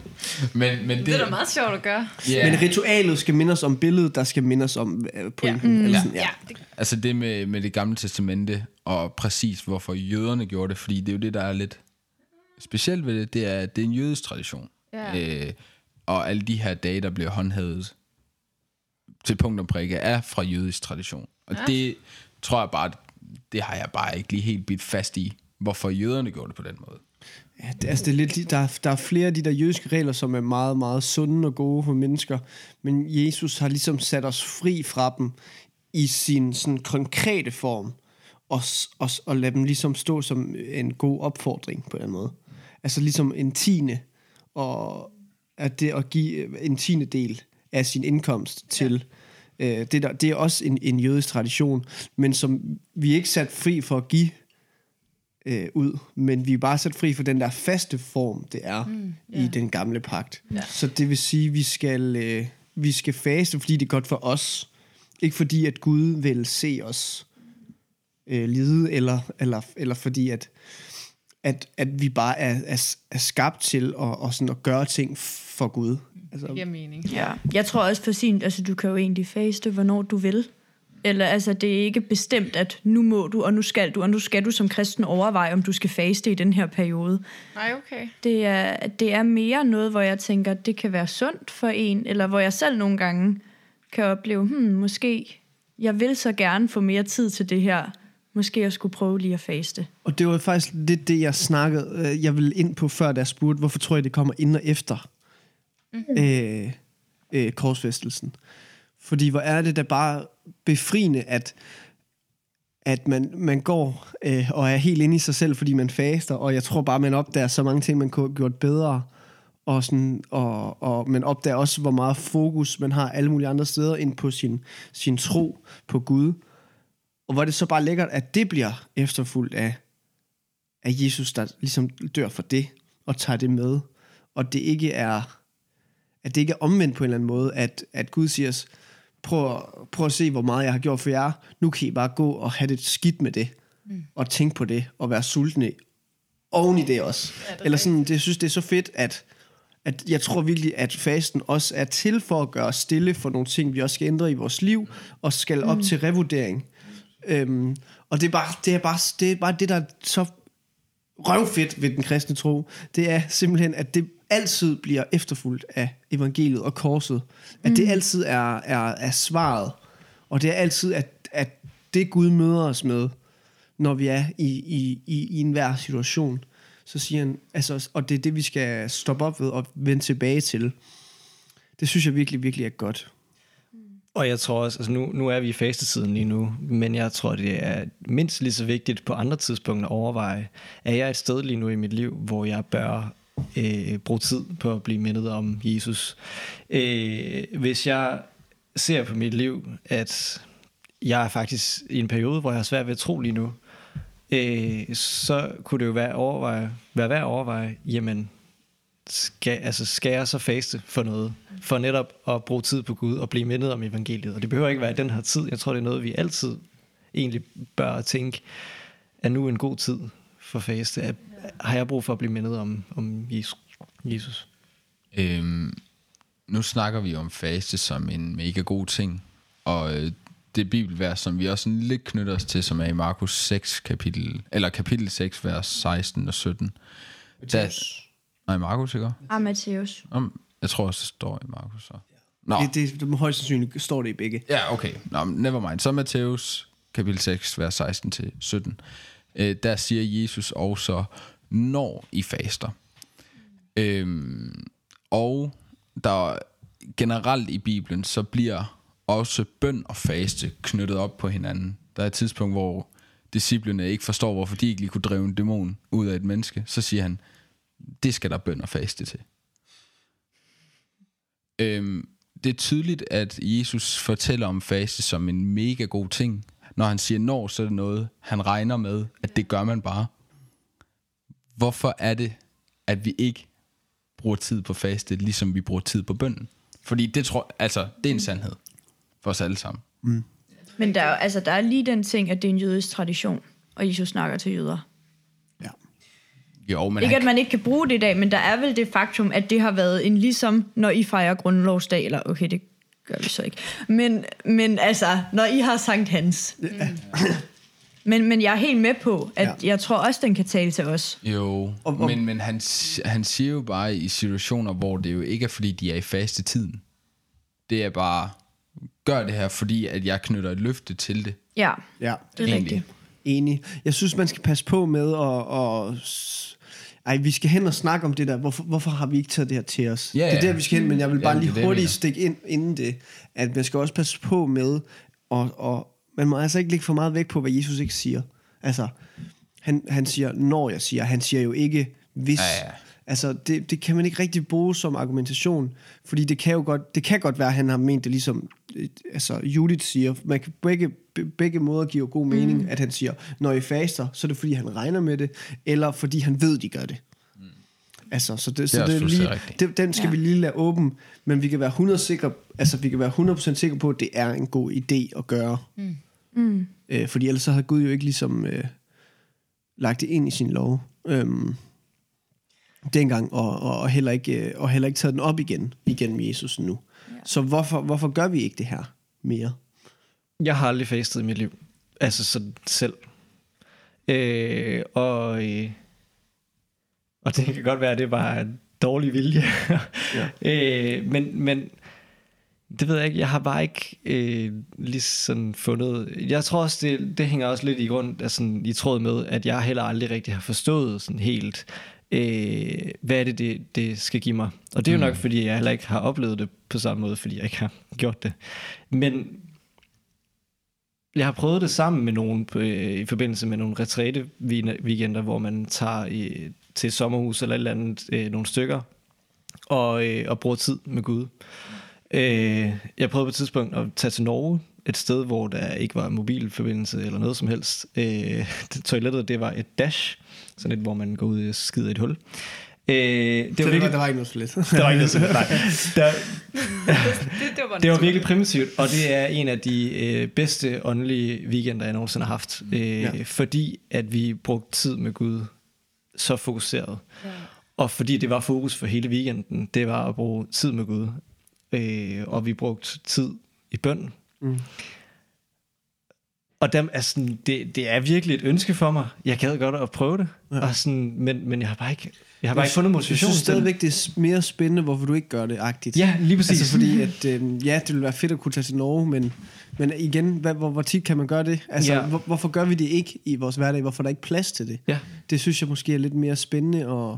Men, men det, Det er da meget sjovt at gøre. ja, Men ritualet skal minde os om billedet, der skal minde os om øh, pointen. Ja. Eller sådan, ja. det, Altså det med, med det gamle testamente, og præcis hvorfor jøderne gjorde det, fordi det er jo det, der er lidt specielt ved det, det er, at det er en jødisk tradition. Ja. Øh, og alle de her dage, der bliver håndhævet til punkt og prikke, er fra jødisk tradition. Og ja. det tror jeg bare, det har jeg bare ikke lige helt bidt fast i, hvorfor jøderne gjorde det på den måde. Ja, det, altså det er lidt, li- der, er- der er flere af de der jødiske regler, som er meget, meget sunde og gode for mennesker. Men Jesus har ligesom sat os fri fra dem i sin sådan konkrete form, og, og, og lade dem ligesom stå som en god opfordring på den måde. Altså ligesom en tiende, og at det at give en tiende del af sin indkomst til, øh, det, der, det er også en, en jødisk tradition, men som vi er ikke sat fri for at give øh, ud, men vi er bare sat fri for den der faste form, det er mm, yeah. i den gamle pagt. Ja. Så det vil sige, at vi skal, øh, vi skal faste, fordi det er godt for os. Ikke fordi, at Gud vil se os øh, lide, eller, eller, eller fordi, at, at, at vi bare er, er, er skabt til at, og sådan at gøre ting for Gud. Altså, Det giver mening. Ja. Jeg tror også for sin, altså du kan jo egentlig faste, hvornår du vil. Eller altså, det er ikke bestemt, at nu må du, og nu skal du, og nu skal du som kristen overveje, om du skal faste i den her periode. Nej, okay. Det er, det er mere noget, hvor jeg tænker, det kan være sundt for en, eller hvor jeg selv nogle gange kan opleve, hmm, måske, jeg vil så gerne få mere tid til det her. Måske jeg skulle prøve lige at faste. Og det var faktisk lidt det, jeg snakkede, øh, jeg ville ind på før, da jeg spurgte, hvorfor tror jeg, det kommer ind og efter mm-hmm. øh, øh, korsfæstelsen. Fordi hvor er det da bare befriende, at, at man, man går øh, og er helt inde i sig selv, fordi man faster, og jeg tror bare, man opdager så mange ting, man kunne have gjort bedre, og, sådan, og, og man opdager også, hvor meget fokus man har alle mulige andre steder ind på sin, sin tro på Gud. Og hvor det så bare lækkert, at det bliver efterfulgt af, af Jesus, der ligesom dør for det, og tager det med. Og det ikke er, at det ikke er omvendt på en eller anden måde, at, at Gud siger os, prøv, prøv at se, hvor meget jeg har gjort for jer. Nu kan I bare gå og have det skidt med det, mm. og tænke på det, og være sultne oven i det også. Ja, det Eller sådan, det, jeg synes, det er så fedt, at, at jeg tror virkelig, at fasten også er til for at gøre os stille for nogle ting, vi også skal ændre i vores liv, og skal op mm. til revurdering. Øhm, og det er, bare, det, er bare, det er bare det, der er så røvfedt ved den kristne tro. Det er simpelthen, at det altid bliver efterfulgt af evangeliet og korset. At mm. det altid er, er, er svaret. Og det er altid, at, at det Gud møder os med, når vi er i, i, i, i enhver situation, så siger han, altså, og det er det, vi skal stoppe op ved og vende tilbage til. Det synes jeg virkelig, virkelig er godt. Og jeg tror også, altså nu, nu er vi i fastetiden lige nu, men jeg tror, det er mindst lige så vigtigt på andre tidspunkter at overveje, er jeg et sted lige nu i mit liv, hvor jeg bør øh, bruge tid på at blive mindet om Jesus. Øh, hvis jeg ser på mit liv, at jeg er faktisk i en periode, hvor jeg har svært ved at tro lige nu, øh, så kunne det jo være, overveje, være værd at overveje, jamen, skal, altså, jeg så faste for noget? For netop at bruge tid på Gud og blive mindet om evangeliet. Og det behøver ikke være i den her tid. Jeg tror, det er noget, vi altid egentlig bør tænke, er nu en god tid for faste? Er, har jeg brug for at blive mindet om, om Jesus? Øhm, nu snakker vi om faste som en mega god ting, og øh, det bibelvers, som vi også lidt knytter os til, som er i Markus 6 kapitel, eller kapitel 6, vers 16 og 17. Der, nej, Markus, ikke? Ah, Matthæus. Om, jeg tror også, det står i Markus. Så. Nå, Det, det, det, højst sandsynligt står det i begge. Ja, okay. Nå, never mind. Så Matthæus, kapitel 6, vers 16 til 17. Øh, der siger Jesus også, når I faster. Øhm, og der generelt i Bibelen, så bliver også bøn og faste knyttet op på hinanden. Der er et tidspunkt, hvor disciplene ikke forstår, hvorfor de ikke lige kunne drive en dæmon ud af et menneske. Så siger han, det skal der bøn og faste til. Øhm, det er tydeligt, at Jesus fortæller om faste som en mega god ting. Når han siger når, så er det noget, han regner med, at det gør man bare. Hvorfor er det, at vi ikke bruger tid på faste, ligesom vi bruger tid på bønden? Fordi det tror altså, det er en sandhed for os alle sammen. Men der er, altså, der er lige den ting, at det er en jødisk tradition, og Jesus snakker til jøder. Jo, men Ikke at han, man ikke kan bruge det i dag, men der er vel det faktum, at det har været en ligesom, når I fejrer grundlovsdag, eller okay, det gør vi så ikke. Men, men altså, når I har Sankt Hans. Men, men jeg er helt med på, at Ja. jeg tror også, den kan tale til os. jo, Og- og- men, men han, han siger jo bare i situationer, hvor det jo ikke er, fordi de er i faste tiden. Det er bare, gør det her, fordi at jeg knytter et løfte til det. Ja, Ja. det er Egentlig. rigtigt. Enig. Jeg synes, man skal passe på med at... at ej, vi skal hen og snakke om det der. Hvorfor, hvorfor har vi ikke taget det her til os? Ja, det er der, vi skal hen, men jeg vil bare er lige det, hurtigt stikke ind inden det, at man skal også passe på med og, og man må altså ikke lægge for meget vægt på, hvad Jesus ikke siger. Altså, han, han siger, når jeg siger. Han siger jo ikke, hvis. Ja, ja. Altså, det, det kan man ikke rigtig bruge som argumentation, fordi det kan jo godt, det kan godt være, at han har ment det ligesom, øh, altså Judith siger, man kan begge, be- begge måder giver god mening, mm. at han siger, når I faster, så er det fordi, han regner med det, eller fordi han ved, de gør det. Mm. Altså, så det, så også det er lige, det, den skal Ja. ja. vi lige lade åben, men vi kan være 100 sikre, altså vi kan være 100% sikre på, at det er en god idé at gøre. Mm. Mm. Øh, fordi ellers så havde Gud jo ikke ligesom øh, lagt det ind i sin lov øhm, dengang, og, og, og, heller ikke, øh, og heller ikke taget den op igen, igennem Jesus nu. Ja. Så hvorfor, hvorfor gør vi ikke det her mere? Jeg har aldrig fastet i mit liv. Altså sådan selv. Øh, og, øh, og det kan godt være, at det var en dårlig vilje. ja. øh, men, men det ved jeg ikke. Jeg har bare ikke øh, lige sådan fundet... Jeg tror også, det, det hænger også lidt i grund, altså, i tråd med, at jeg heller aldrig rigtig har forstået sådan helt, øh, hvad er det, det, det skal give mig. Og det er jo nok, fordi jeg heller ikke har oplevet det på samme måde, fordi jeg ikke har gjort det. Men jeg har prøvet det sammen med nogen på, øh, i forbindelse med nogle retræte weekender, hvor man tager i, til et sommerhus eller et eller andet, øh, nogle stykker, og, øh, og bruger tid med Gud. Øh, jeg prøvede på et tidspunkt at tage til Norge, et sted, hvor der ikke var mobilforbindelse eller noget som helst. Øh, toilettet, det var et dash, sådan et, hvor man går ud og skider i et hul. Øh, det, var Det var, virkelig, der var ikke noget lidt. der var ikke noget sådan, nej. Der, Det, det var, det var virkelig primitivt, og det er en af de øh, bedste åndelige weekender, jeg nogensinde har haft. Øh, ja. Fordi at vi brugte tid med Gud så fokuseret. Ja. Og fordi det var fokus for hele weekenden, det var at bruge tid med Gud. Øh, og vi brugte tid i bøn. Mm. Og dem, altså, sådan, det, det er virkelig et ønske for mig. Jeg gad godt at prøve det. Ja. Og sådan, men, men jeg har bare ikke, jeg har bare ikke fundet motivation Jeg synes stadigvæk, det er mere spændende, hvorfor du ikke gør det agtigt. Ja, lige præcis. Altså fordi, at, øh, ja, det ville være fedt at kunne tage til Norge, men, men igen, hvad, hvor, hvor tit kan man gøre det? Altså, ja. hvor, hvorfor gør vi det ikke i vores hverdag? Hvorfor er der ikke plads til det? Ja. Det synes jeg måske er lidt mere spændende at,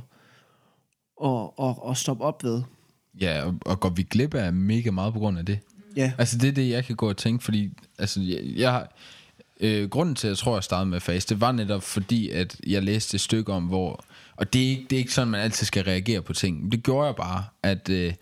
at, at, at stoppe op ved. Ja, og, og går vi glip af mega meget på grund af det? Ja, Altså det er det, jeg kan gå og tænke, fordi altså, jeg, jeg har, øh, grunden til, at jeg tror, jeg startede med at faste, det var netop fordi, at jeg læste et stykke om, hvor, og det er, ikke, det er ikke sådan, man altid skal reagere på ting. Det gjorde jeg bare, at, øh,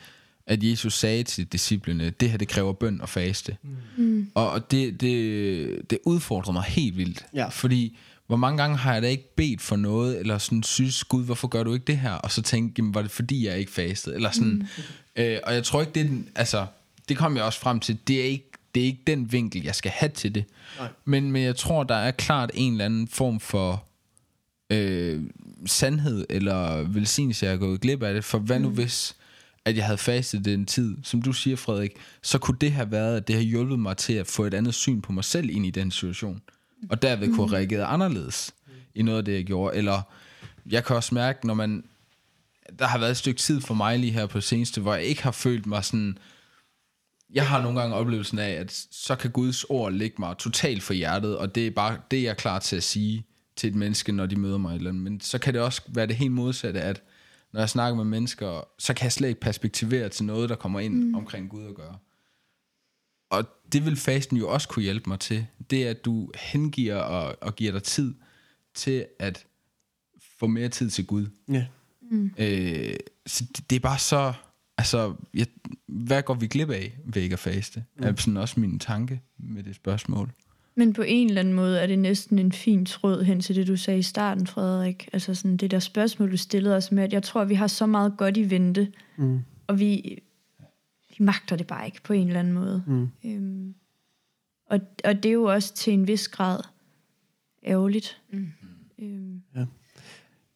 at Jesus sagde til disciplene, det her, det kræver bøn og faste. Mm. Og, og det, det, det udfordrede mig helt vildt. Ja. Fordi, hvor mange gange har jeg da ikke bedt for noget, eller sådan synes, Gud, hvorfor gør du ikke det her? Og så tænkte, jamen, var det fordi, jeg ikke fastede? Eller sådan. Mm. Øh, og jeg tror ikke, det er den, altså, det kom jeg også frem til, det er ikke, det er ikke den vinkel, jeg skal have til det. Men, men jeg tror, der er klart en eller anden form for øh, sandhed eller velsignelse, jeg er gået glip af det. For hvad nu hvis, at jeg havde fastet den tid, som du siger, Frederik, så kunne det have været, at det har hjulpet mig til at få et andet syn på mig selv ind i den situation. Og derved kunne have reageret anderledes i noget af det, jeg gjorde. Eller jeg kan også mærke, når man... Der har været et stykke tid for mig lige her på det seneste, hvor jeg ikke har følt mig sådan... Jeg har nogle gange oplevelsen af, at så kan Guds ord ligge mig totalt for hjertet, og det er bare det, jeg er klar til at sige til et menneske, når de møder mig. Eller, andet. men så kan det også være det helt modsatte, at når jeg snakker med mennesker, så kan jeg slet ikke perspektivere til noget, der kommer ind mm. omkring Gud at gøre. Det vil fasten jo også kunne hjælpe mig til. Det er, at du hengiver og, og giver dig tid til at få mere tid til Gud. ja. Øh, så det, det er bare så... Altså, jeg, hvad går vi glip af ved ikke at faste? Mm. Er sådan også min tanke med det spørgsmål. Men på en eller anden måde er det næsten en fin tråd hen til det, du sagde i starten, Frederik. Altså sådan det der spørgsmål, du stillede os med, at jeg tror, vi har så meget godt i vente, Mm. og vi, vi magter det bare ikke på en eller anden måde. Mm. Øhm, og, og det er jo også til en vis grad ærgerligt. Mm. Øhm,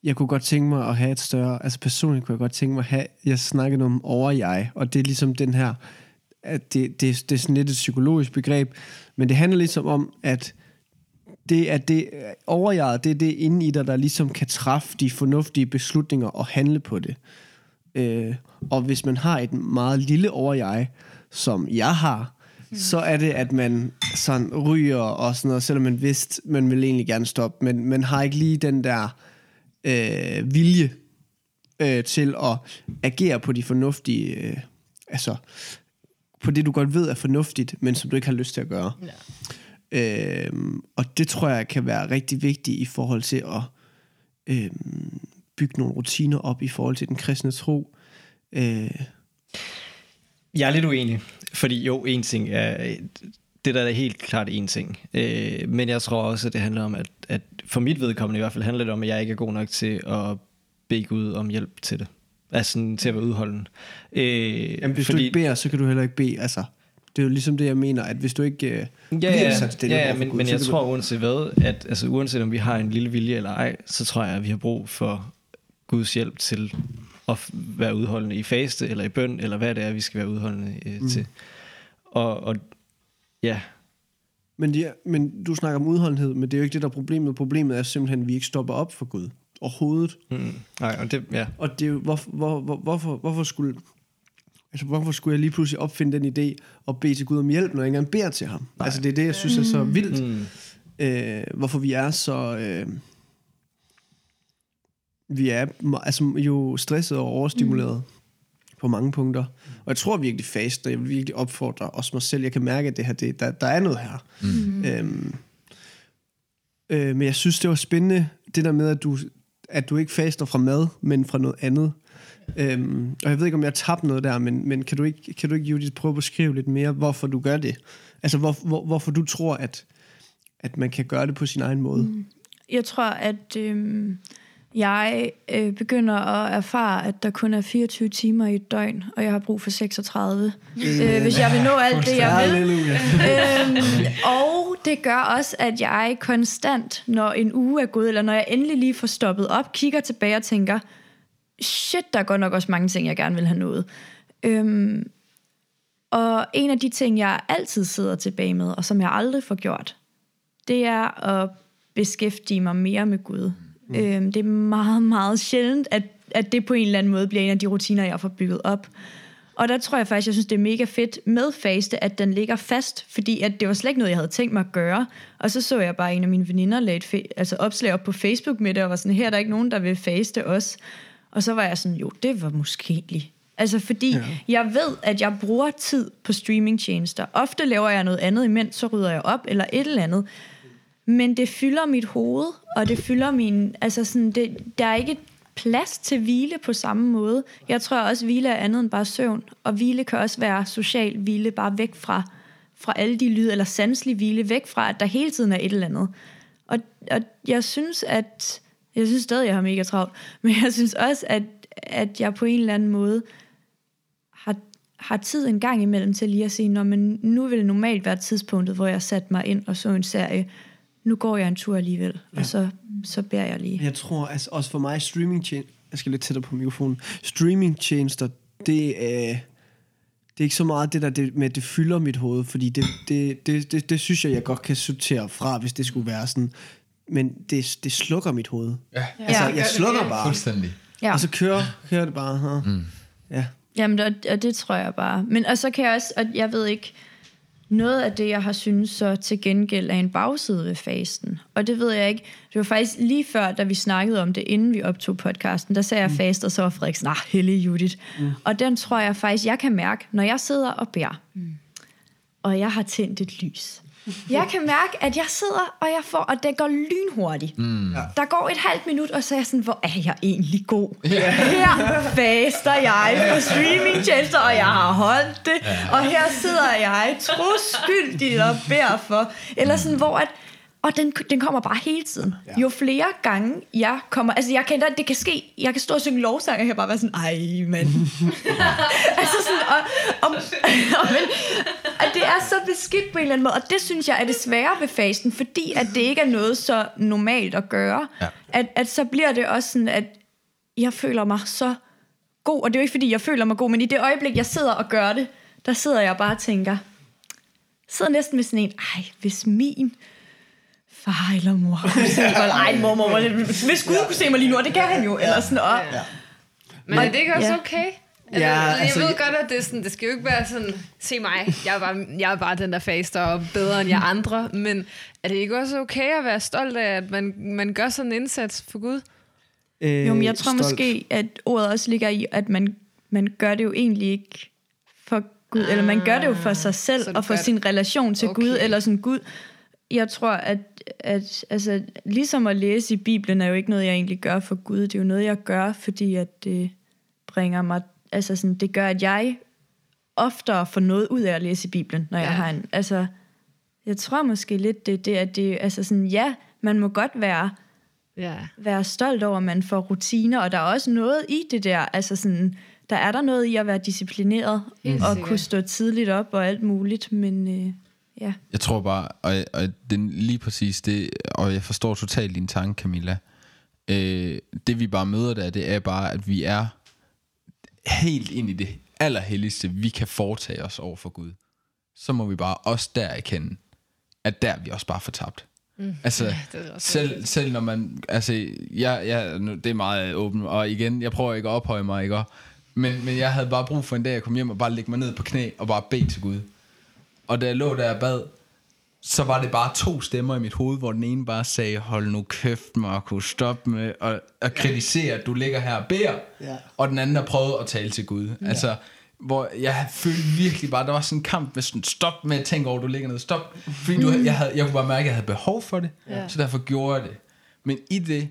Jeg kunne godt tænke mig at have et større, altså personligt kunne jeg godt tænke mig at have, jeg snakkede om over jeg, og det er ligesom den her, at det, det, det er sådan lidt et psykologisk begreb, men det handler ligesom om, at det er det, overjeget, det er det inde i dig, der ligesom kan træffe de fornuftige beslutninger og handle på det. Øh, og hvis man har et meget lille overjeg, som jeg har, mm. så er det, at man sådan ryger og sådan noget, selvom man vidste, man vil egentlig gerne stoppe, men man har ikke lige den der øh, vilje øh, til at agere på de fornuftige, øh, altså på det, du godt ved er fornuftigt, men som du ikke har lyst til at gøre. Ja. Øhm, og det tror jeg kan være rigtig vigtigt i forhold til at øhm, bygge nogle rutiner op i forhold til den kristne tro. Øh, Jeg er lidt uenig, fordi jo, en ting er, det der er helt klart en ting. Øh, men jeg tror også, at det handler om, at, at for mit vedkommende i hvert fald handler det om, at jeg ikke er god nok til at bede Gud om hjælp til det. Altså sådan, til at være udholden. Øh, jamen, hvis fordi, du ikke beder, så kan du heller ikke bede. Altså, det er jo ligesom det, jeg mener, at hvis du ikke øh, Ja, bliver sat stille ja, ja men, Gud, men så jeg tror uanset hvad, at altså, uanset om vi har en lille vilje eller ej, så tror jeg, at vi har brug for Guds hjælp til at være udholdende i faste, eller i bøn, eller hvad det er, vi skal være udholdende øh, mm. til. Og, og ja, Men, de, men du snakker om udholdenhed, men det er jo ikke det, der er problemet. Problemet er simpelthen, at vi ikke stopper op for Gud overhovedet. mm, nej, og det, ja. Og det er jo, hvor, hvor, hvor, hvorfor, hvorfor skulle... Altså, hvorfor skulle jeg lige pludselig opfinde den idé og bede til Gud om hjælp, når jeg ikke engang beder til ham? Nej. Altså, det er det, jeg synes er så vildt. Mm. Øh, hvorfor vi er så... Øh, vi er altså, jo stresset og overstimuleret mm. på mange punkter. Og jeg tror virkelig fast, og jeg vil virkelig opfordre også mig selv. Jeg kan mærke, at det her, det, der, der er noget her. Mm. Øhm, øh, men jeg synes, det var spændende, det der med, at du, at du ikke faster fra mad, men fra noget andet. Øhm, og jeg ved ikke, om jeg har tabt noget der, men, men kan du ikke, kan du ikke Judith, prøve at beskrive lidt mere, hvorfor du gør det? Altså, hvor, hvor, hvorfor du tror, at, at man kan gøre det på sin egen måde? Mm. Jeg tror, at øh, jeg øh, begynder at erfare, at der kun er 24 timer i et døgn, og jeg har brug for 36, øh, hvis jeg vil nå alt det, jeg vil. Øhm, og det gør også, at jeg konstant, når en uge er gået, eller når jeg endelig lige får stoppet op, kigger tilbage og tænker, shit, der er godt nok også mange ting, jeg gerne vil have nået. Øhm, og en af de ting, jeg altid sidder tilbage med, og som jeg aldrig får gjort, det er at beskæftige mig mere med Gud. Mm. Øhm, det er meget, meget sjældent, at, at det på en eller anden måde bliver en af de rutiner, jeg får bygget op. Og der tror jeg faktisk, jeg synes, det er mega fedt med faste, at den ligger fast, fordi at det var slet ikke noget, jeg havde tænkt mig at gøre. Og så så jeg bare en af mine veninder lagde fe- altså opslag op på Facebook med det, og var sådan, her er der ikke nogen, der vil faste os. Og så var jeg sådan, jo, det var måske lige. Altså fordi ja. jeg ved, at jeg bruger tid på streamingtjenester. Ofte laver jeg noget andet imens, så rydder jeg op, eller et eller andet. Men det fylder mit hoved, og det fylder min... Altså sådan, det, der er ikke plads til hvile på samme måde. Jeg tror også, at hvile er andet end bare søvn. Og hvile kan også være social hvile, bare væk fra, fra alle de lyde, eller sanselig hvile, væk fra, at der hele tiden er et eller andet. Og, og jeg synes, at... Jeg synes stadig, jeg har mega travlt. Men jeg synes også, at, at jeg på en eller anden måde har, har tid en gang imellem til lige at sige, men nu vil det normalt være tidspunktet, hvor jeg satte mig ind og så en serie. Nu går jeg en tur alligevel, ja. og så, så bærer jeg lige. Jeg tror, altså, også for mig, streaming jeg skal lidt tættere på mikrofonen, streamingtjenester, det er, det er ikke så meget det der det, med, at det fylder mit hoved, fordi det, det, det, det, det synes jeg, jeg godt kan sortere fra, hvis det skulle være sådan. Men det, det slukker mit hoved. Ja, Altså, Ja. jeg slukker bare, fuldstændig. Ja. og så kører, kører det bare. Her. Mm. Ja. Jamen, og, og det tror jeg bare. Men og så kan jeg også, og jeg ved ikke, noget af det, jeg har synes så til gengæld er en bagside ved fasten. Og det ved jeg ikke. Det var faktisk lige før, da vi snakkede om det, inden vi optog podcasten, der sagde jeg Mm. fast, og så var Frederik sådan, ah, hellig Judith. Mm. Og den tror jeg faktisk, jeg kan mærke, når jeg sidder og beder, mm. og jeg har tændt et lys. Jeg kan mærke, at jeg sidder, og jeg får, og det går lynhurtigt. Mm. Der går et halvt minut, og så er jeg sådan, hvor er jeg egentlig god? Yeah. Her faster jeg på streamingtjenester, og jeg har holdt det, yeah. og her sidder jeg troskyldigt og beder for. Eller sådan, hvor at, og den, den kommer bare hele tiden. Ja. Jo flere gange jeg kommer... Altså, jeg kan, det kan ske... Jeg kan stå og synge lovsang, og jeg bare være sådan... Ej, mand. altså sådan... Og, og, og, men, at det er så beskidt på en eller anden måde. Og det synes jeg er det svære ved fasten, fordi at det ikke er noget så normalt at gøre. Ja. At, at så bliver det også sådan, at jeg føler mig så god. Og det er jo ikke, fordi jeg føler mig god, men i det øjeblik, jeg sidder og gør det, der sidder jeg bare og tænker... Sidder næsten med sådan en... Ej, hvis min far eller mor kunne se mig. Ej, mor, mor, mor, hvis Gud kunne se mig lige nu, og det kan han jo. Eller sådan, og, Ja. Men er det ikke også Ja. okay? Ja, Ja, altså, altså, jeg ved jeg- godt, at det, sådan, det skal jo ikke være sådan, se mig, jeg er bare, jeg er bare den, der faster og bedre end jer andre, men er det ikke også okay at være stolt af, at man, man gør sådan en indsats for Gud? Øh, Jo, men jeg tror stolt. måske, at ordet også ligger i, at man, man gør det jo egentlig ikke for Gud, eller man gør det jo for sig selv, og for sin relation til Okay. Gud, eller sådan Gud. Jeg tror, at, at altså, ligesom at læse i Bibelen er jo ikke noget, jeg egentlig gør for Gud. Det er jo noget, jeg gør, fordi at det bringer mig, altså sådan, det gør, at jeg oftere får noget ud af at læse i Bibelen, når ja. Jeg har en, altså, jeg tror måske lidt, det det, at det, altså sådan, ja, man må godt være, Ja. være stolt over, at man får rutiner, og der er også noget i det der, altså sådan, der er der noget i at være disciplineret, Helt og sikkert. kunne stå tidligt op og alt muligt, men øh, ja. Jeg tror bare, og, og det er lige præcis det, og jeg forstår totalt din tanke, Camilla. Øh, det vi bare møder der, det er bare, at vi er helt ind i det allerhelligste, vi kan foretage os over for Gud. Så må vi bare også der erkende, at der er vi også bare fortabt. Mm. Altså, også selv, selv når man, altså, jeg, jeg, nu, det er meget åbent, og igen, jeg prøver ikke at ophøje mig, ikke? Men, men jeg havde bare brug for en dag at komme hjem og bare lægge mig ned på knæ og bare bede til Gud. Og da jeg lå der og bad, så var det bare to stemmer i mit hoved, hvor den ene bare sagde, hold nu kæft, Marco, stop med at, at kritisere, at du ligger her og beder. Ja. Og den anden har prøvet at tale til Gud. Ja. Altså, hvor jeg følte virkelig bare, der var sådan en kamp med sådan, stop med at tænke over, at du ligger ned, stop. Fordi du, jeg, havde, jeg kunne bare mærke, at jeg havde behov for det, ja. så derfor gjorde jeg det. Men i det,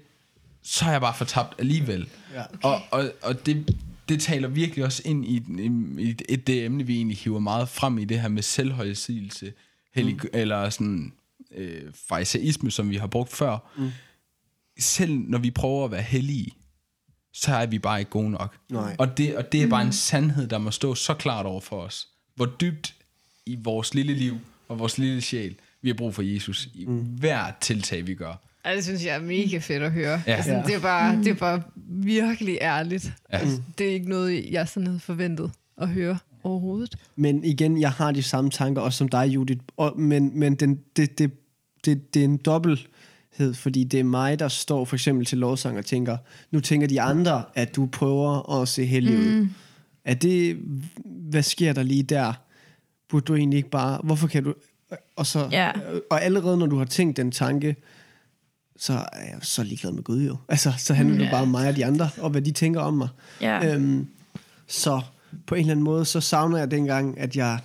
så er jeg bare fortabt alligevel. Ja. Og, og, og det, det taler virkelig også ind i, i, i et, det emne, vi egentlig hiver meget frem i det her med selvhøjsigelse, hellig, mm. eller sådan øh, fariseisme, som vi har brugt før. Mm. Selv når vi prøver at være hellige, så er vi bare ikke gode nok. Nej. Og det, og det er bare en sandhed, der må stå så klart over for os. Hvor dybt i vores lille liv og vores lille sjæl, vi har brug for Jesus i mm. hver tiltag, vi gør. Ja, det synes jeg er mega fedt at høre. Ja. Altså, det, er bare, det er bare virkelig ærligt. Ja. Altså, det er ikke noget, jeg sådan havde forventet at høre overhovedet. Men igen, jeg har de samme tanker også som dig, Judith. Og, men men den, det, det, det, det er en dobbelthed, fordi det er mig, der står for eksempel til lovsang og tænker, nu tænker de andre, at du prøver at se heldig ud. Mm. Er det, hvad sker der lige der? Burde du egentlig ikke bare, hvorfor kan du... Og, så, Ja. og allerede når du har tænkt den tanke, så er jeg så ligeglad med Gud jo. Altså, så handler det Ja. bare om mig og de andre, og hvad de tænker om mig. Ja. Øhm, så på en eller anden måde, så savner jeg dengang, at jeg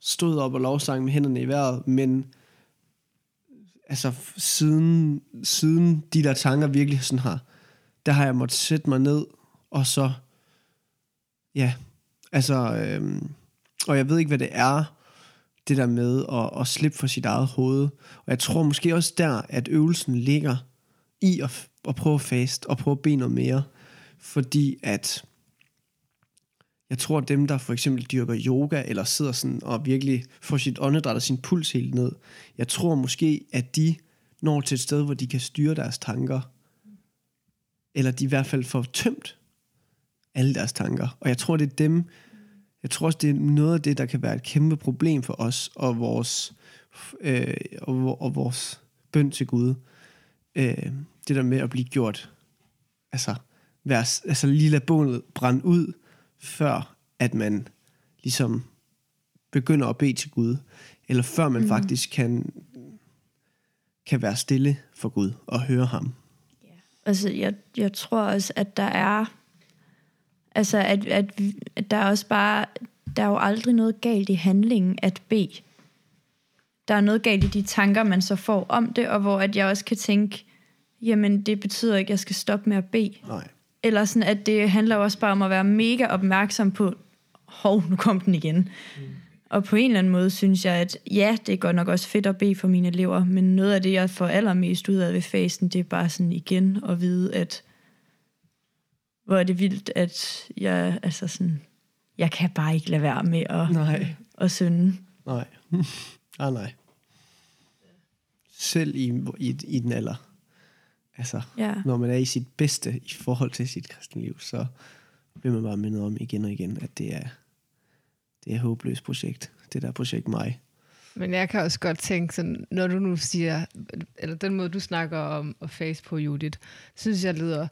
stod op og lovsang med hænderne i vejret, men altså siden, siden de der tanker virkelig sådan har, der har jeg måttet sætte mig ned, og så, ja, altså, øhm, og jeg ved ikke, hvad det er, det der med at, at slippe for sit eget hoved. Og jeg tror måske også der, at øvelsen ligger i at, at prøve at fast, og prøve at bede noget mere. Fordi at, jeg tror, at dem, der for eksempel dyrker yoga, eller sidder sådan og virkelig får sit åndedræt og sin puls helt ned, jeg tror måske, at de når til et sted, hvor de kan styre deres tanker. Eller de i hvert fald får tømt alle deres tanker. Og jeg tror, det er dem, jeg tror også, det er noget af det, der kan være et kæmpe problem for os og vores, øh, og, og vores bøn til Gud. Øh, det der med at blive gjort, altså, være, altså lige lade bålet brænde ud, før at man ligesom begynder at bede til Gud, eller før man mm. faktisk kan, kan være stille for Gud og høre ham. Altså, jeg, jeg tror også, at der er... Altså, at, at, at der er også bare... Der er jo aldrig noget galt i handlingen at bede. Der er noget galt i de tanker, man så får om det, og hvor at jeg også kan tænke, jamen, det betyder ikke, at jeg skal stoppe med at bede. Nej. Eller sådan, at det handler også bare om at være mega opmærksom på, hov, nu kom den igen. Mm. Og på en eller anden måde synes jeg, at ja, det er godt nok også fedt at bede for mine elever, men noget af det, jeg får allermest ud af ved fasen, det er bare sådan igen at vide, at hvor er det vildt, at jeg, altså sådan, jeg kan bare ikke lade være med at, Nej. at synde. Nej. ah, nej. Selv i, i, i den alder. Altså, Ja. når man er i sit bedste i forhold til sit kristne liv, så vil man bare minde om igen og igen, at det er, det er et håbløst projekt. Det der projekt mig. Men jeg kan også godt tænke, sådan, når du nu siger, eller den måde, du snakker om at face på, Judith, synes jeg lyder,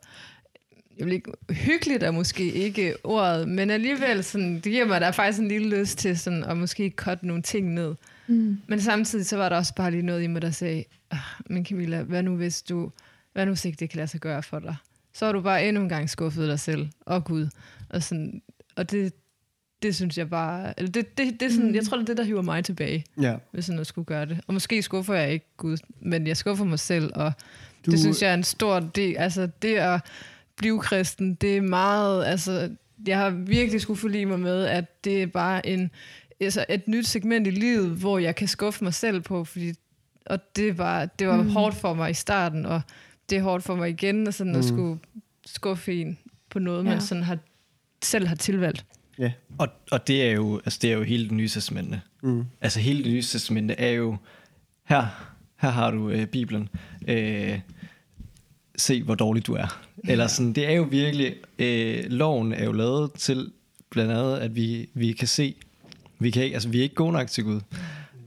jeg vil ikke, hyggeligt er måske ikke ordet, men alligevel, sådan, det giver mig da faktisk en lille lyst til sådan, at måske cutte nogle ting ned. Mm. Men samtidig så var der også bare lige noget i mig, der sagde, "Ah, men Camilla, hvad nu hvis du, hvad nu hvis ikke det kan lade sig gøre for dig? Så har du bare endnu en gang skuffet dig selv og Gud. Og, sådan, og det, det synes jeg bare... Eller det, det, det er sådan, mm. Jeg tror, det er det, der hiver mig tilbage, Ja. hvis sådan at skulle gøre det. Og måske skuffer jeg ikke Gud, men jeg skuffer mig selv, og du... det synes jeg er en stor del. Altså, det at blive kristen, det er meget... Altså, jeg har virkelig skulle forlige mig med, at det er bare en, altså et nyt segment i livet, hvor jeg kan skuffe mig selv på, fordi og det var, det var mm. hårdt for mig i starten, og det er hårdt for mig igen, og sådan mm. at skulle skuffe en på noget, ja. Ja. man sådan har, selv har tilvalgt. Ja. Og, og det er jo altså det er jo hele det nye testamente. Mm. Altså hele det nye testamente er jo her her har du øh, Bibelen. Øh, se hvor dårlig du er. Eller sådan det er jo virkelig øh, loven er jo lavet til blandt andet at vi vi kan se vi kan ikke altså vi er ikke gode nok til Gud.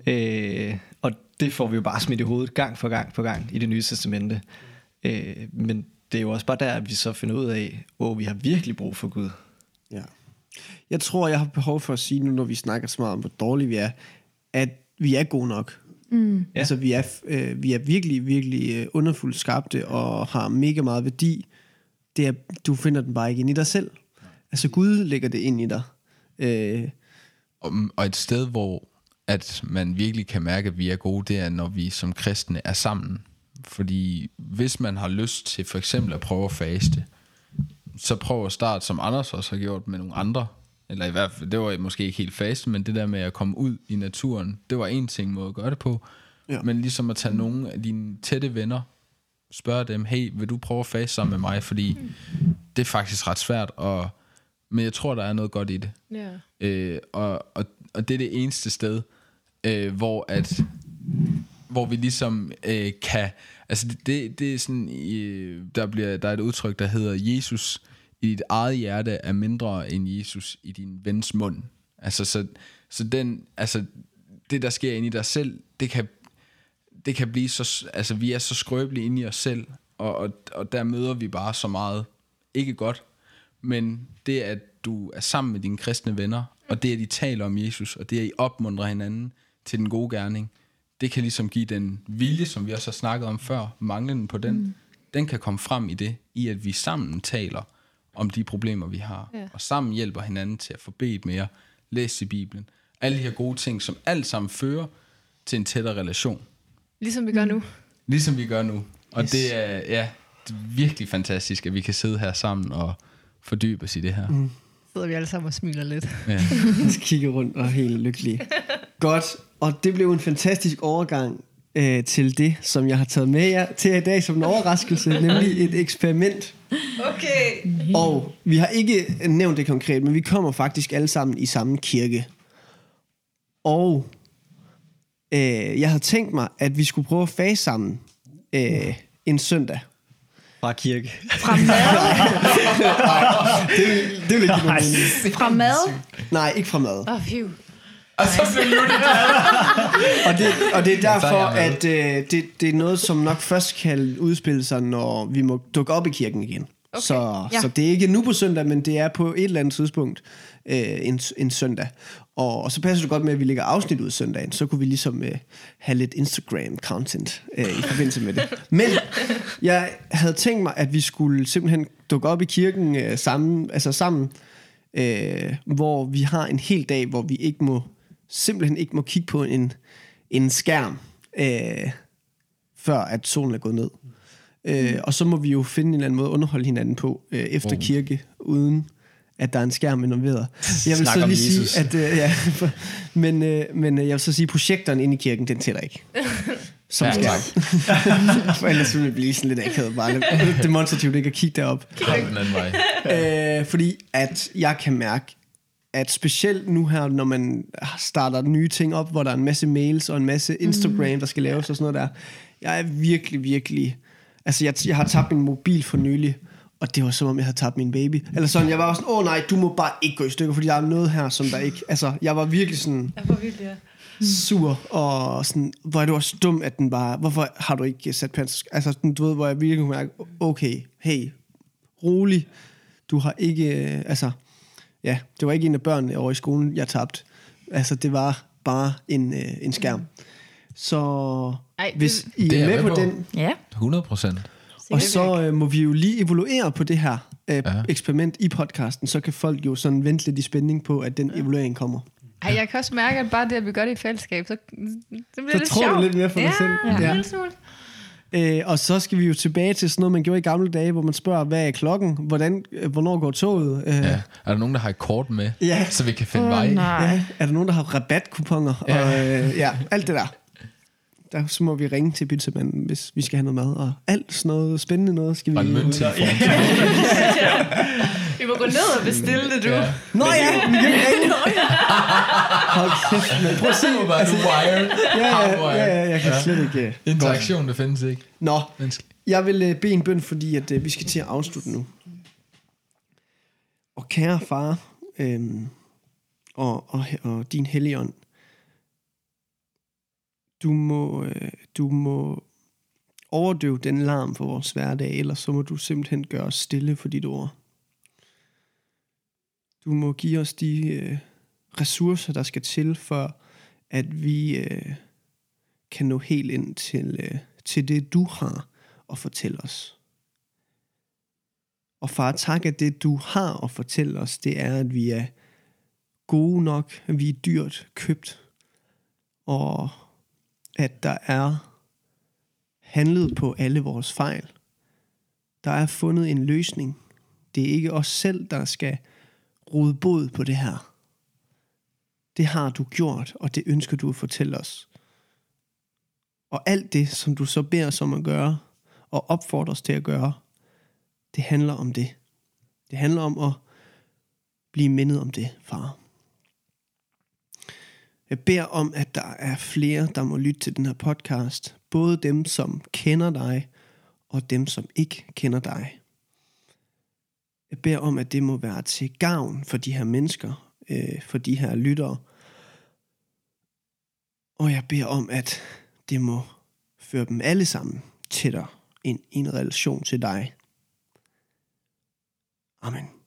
Øh, og det får vi jo bare smidt i hovedet gang for gang på gang i det nye testamente. Øh, men det er jo også bare der, at vi så finder ud af, at vi har virkelig brug for Gud. Ja. Jeg tror, jeg har behov for at sige nu, når vi snakker så meget om, hvor dårlige vi er, at vi er gode nok. Mm. Altså, vi er, øh, vi er virkelig, virkelig øh, underfuldt skabte og har mega meget værdi. Det er, du finder den bare ikke ind i dig selv. Altså, Gud lægger det ind i dig. Øh, Og, og et sted, hvor at man virkelig kan mærke, at vi er gode, det er, når vi som kristne er sammen. Fordi hvis man har lyst til for eksempel at prøve at faste, så prøv at starte, som Anders også har gjort med nogle andre. Eller i hvert fald, det var måske ikke helt faste, men det der med at komme ud i naturen, det var en ting måde at gøre det på. Ja. Men ligesom at tage nogle af dine tætte venner, spørge dem, hey, vil du prøve at faste sammen med mig? Fordi det er faktisk ret svært, og, men jeg tror, der er noget godt i det. Ja. Øh, og, og, og det er det eneste sted, øh, hvor at hvor vi ligesom øh, kan altså det, det, det er sådan øh, der bliver der er et udtryk der hedder Jesus i dit eget hjerte er mindre end Jesus i din vens mund altså så så den altså det der sker inde i dig selv det kan det kan blive så altså vi er så skrøbelige inde i os selv og, og, og der møder vi bare så meget ikke godt men det at du er sammen med dine kristne venner og det at de taler om Jesus og det at I opmuntrer hinanden til den gode gerning det kan ligesom give den vilje som vi også har snakket om før manglen på den mm. den kan komme frem i det i at vi sammen taler om de problemer vi har Ja. og sammen hjælper hinanden til at få bedt mere læse i Bibelen alle de her gode ting som alt sammen fører til en tættere relation Ligesom vi gør nu. Ligesom vi gør nu. Og yes. det er ja, det er virkelig fantastisk, at vi kan sidde her sammen og fordybe os i det her. Mm. Sidder vi alle sammen og smiler lidt. Ja. kigger rundt og er helt lykkelig. Godt, og det blev en fantastisk overgang øh, til det, som jeg har taget med jer til i dag som en overraskelse, nemlig et eksperiment. Okay. Og vi har ikke nævnt det konkret, men vi kommer faktisk alle sammen i samme kirke. Og øh, jeg havde tænkt mig, at vi skulle prøve at fase sammen øh, en søndag. Fra kirke. Fra mad? Det det vil ikke give nogen mening. Fra mad? Nej, ikke fra mad. Åh, oh. Og så blev Og det, og det er derfor, er at øh, det, det er noget, som nok først kan udspille sig, når vi må dukke op i kirken igen. Okay. Så, Ja. så det er ikke nu på søndag, men det er på et eller andet tidspunkt øh, en, en søndag. Og, og så passer det godt med, at vi lægger afsnit ud søndagen. Så kunne vi ligesom øh, have lidt Instagram-content øh, i forbindelse med det. Men jeg havde tænkt mig, at vi skulle simpelthen dukke op i kirken øh, sammen, altså sammen øh, hvor vi har en hel dag, hvor vi ikke må simpelthen ikke må kigge på en, en skærm, øh, før at solen er gået ned. Øh, og så må vi jo finde en eller anden måde at underholde hinanden på øh, efter kirke, uden at der er en skærm involveret. Jeg vil Snak så lige Jesus. sige, at øh, ja, men, øh, men øh, jeg vil så sige, at projektoren inde i kirken, den tæller ikke. Som Ja, skærm. For ellers ville det blive sådan lidt akavet bare lidt demonstrativt ikke at kigge derop. Kom den anden vej. Øh, fordi at jeg kan mærke, at specielt nu her, når man starter nye ting op, hvor der er en masse mails og en masse Instagram, der skal laves og sådan noget der. Jeg er virkelig, virkelig... Altså, jeg, jeg har tabt min mobil for nylig, og det var som om, jeg havde tabt min baby. Eller sådan, jeg var også sådan, åh oh, nej, du må bare ikke gå i stykker, fordi der er noget her, som der ikke... Altså, jeg var virkelig sådan Jeg får virkelig, ja. sur, og sådan, hvor er du også dum, at den bare... Hvorfor har du ikke sat panser? Altså, sådan, du ved, hvor jeg virkelig kunne mærke, okay, hey, rolig, du har ikke... øh, Altså, ja, det var ikke en af børnene over i skolen, jeg tabte. Altså, det var bare en, øh, en skærm. Så Ej, det- hvis I Det er er med med på på. den, Ja. 100 procent. og så øh, må vi jo lige evaluere på det her. øh, Ja. eksperiment i podcasten, så kan folk jo sådan vente lidt i spænding på, at den evaluering kommer. Ej, jeg kan også mærke, at bare det, at vi gør det i fællesskab, så, så bliver Så det tror du sjovt. lidt mere på dig ja, selv. Ja, Ja. Øh, og så skal vi jo tilbage til sådan noget, man gjorde i gamle dage, hvor man spørger, hvad er klokken? Hvordan, øh, hvornår går toget? Øh, Ja. Er der nogen, der har et kort med, Ja. så vi kan finde Åh, vej? nej. Ja, er der nogen, der har rabatkuponer? Ja. Og, øh, ja, alt det der. Der så må vi ringe til pizzamanden, hvis vi skal have noget mad. Og alt sådan noget spændende noget skal vi... Og en mønttelefon. Vi må gå ned og bestille det, du. Ja. Nå ja, vi kan ringe. Hold kæft, man. Prøv at se. Det var bare altså, wired. Ja, ja, ja, ja, jeg kan slet ikke... øh, Interaktion, det findes ikke. Nå, jeg vil øh, bede en bøn, fordi at, øh, vi skal til at afslutte nu. Og kære far, øhm, og, og, og din helligånd, du må, øh, du må overdøve den larm for vores hverdag, ellers så må du simpelthen gøre os stille for dit ord. Du må give os de øh, ressourcer, der skal til for, at vi øh, kan nå helt ind til, øh, til det, du har at fortælle os. Og far, tak, at det, du har at fortælle os, det er, at vi er gode nok, at vi er dyrt købt, og at der er handlet på alle vores fejl. Der er fundet en løsning. Det er ikke os selv, der skal råde bod på det her. Det har du gjort, og det ønsker du at fortælle os. Og alt det, som du så beder os om at gøre, og opfordrer os til at gøre, det handler om det. Det handler om at blive mindet om det, far. Jeg beder om, at der er flere, der må lytte til den her podcast. Både dem, som kender dig, og dem, som ikke kender dig. Jeg beder om, at det må være til gavn for de her mennesker, øh, for de her lyttere. Og jeg beder om, at det må føre dem alle sammen tættere ind i en relation til dig. Amen.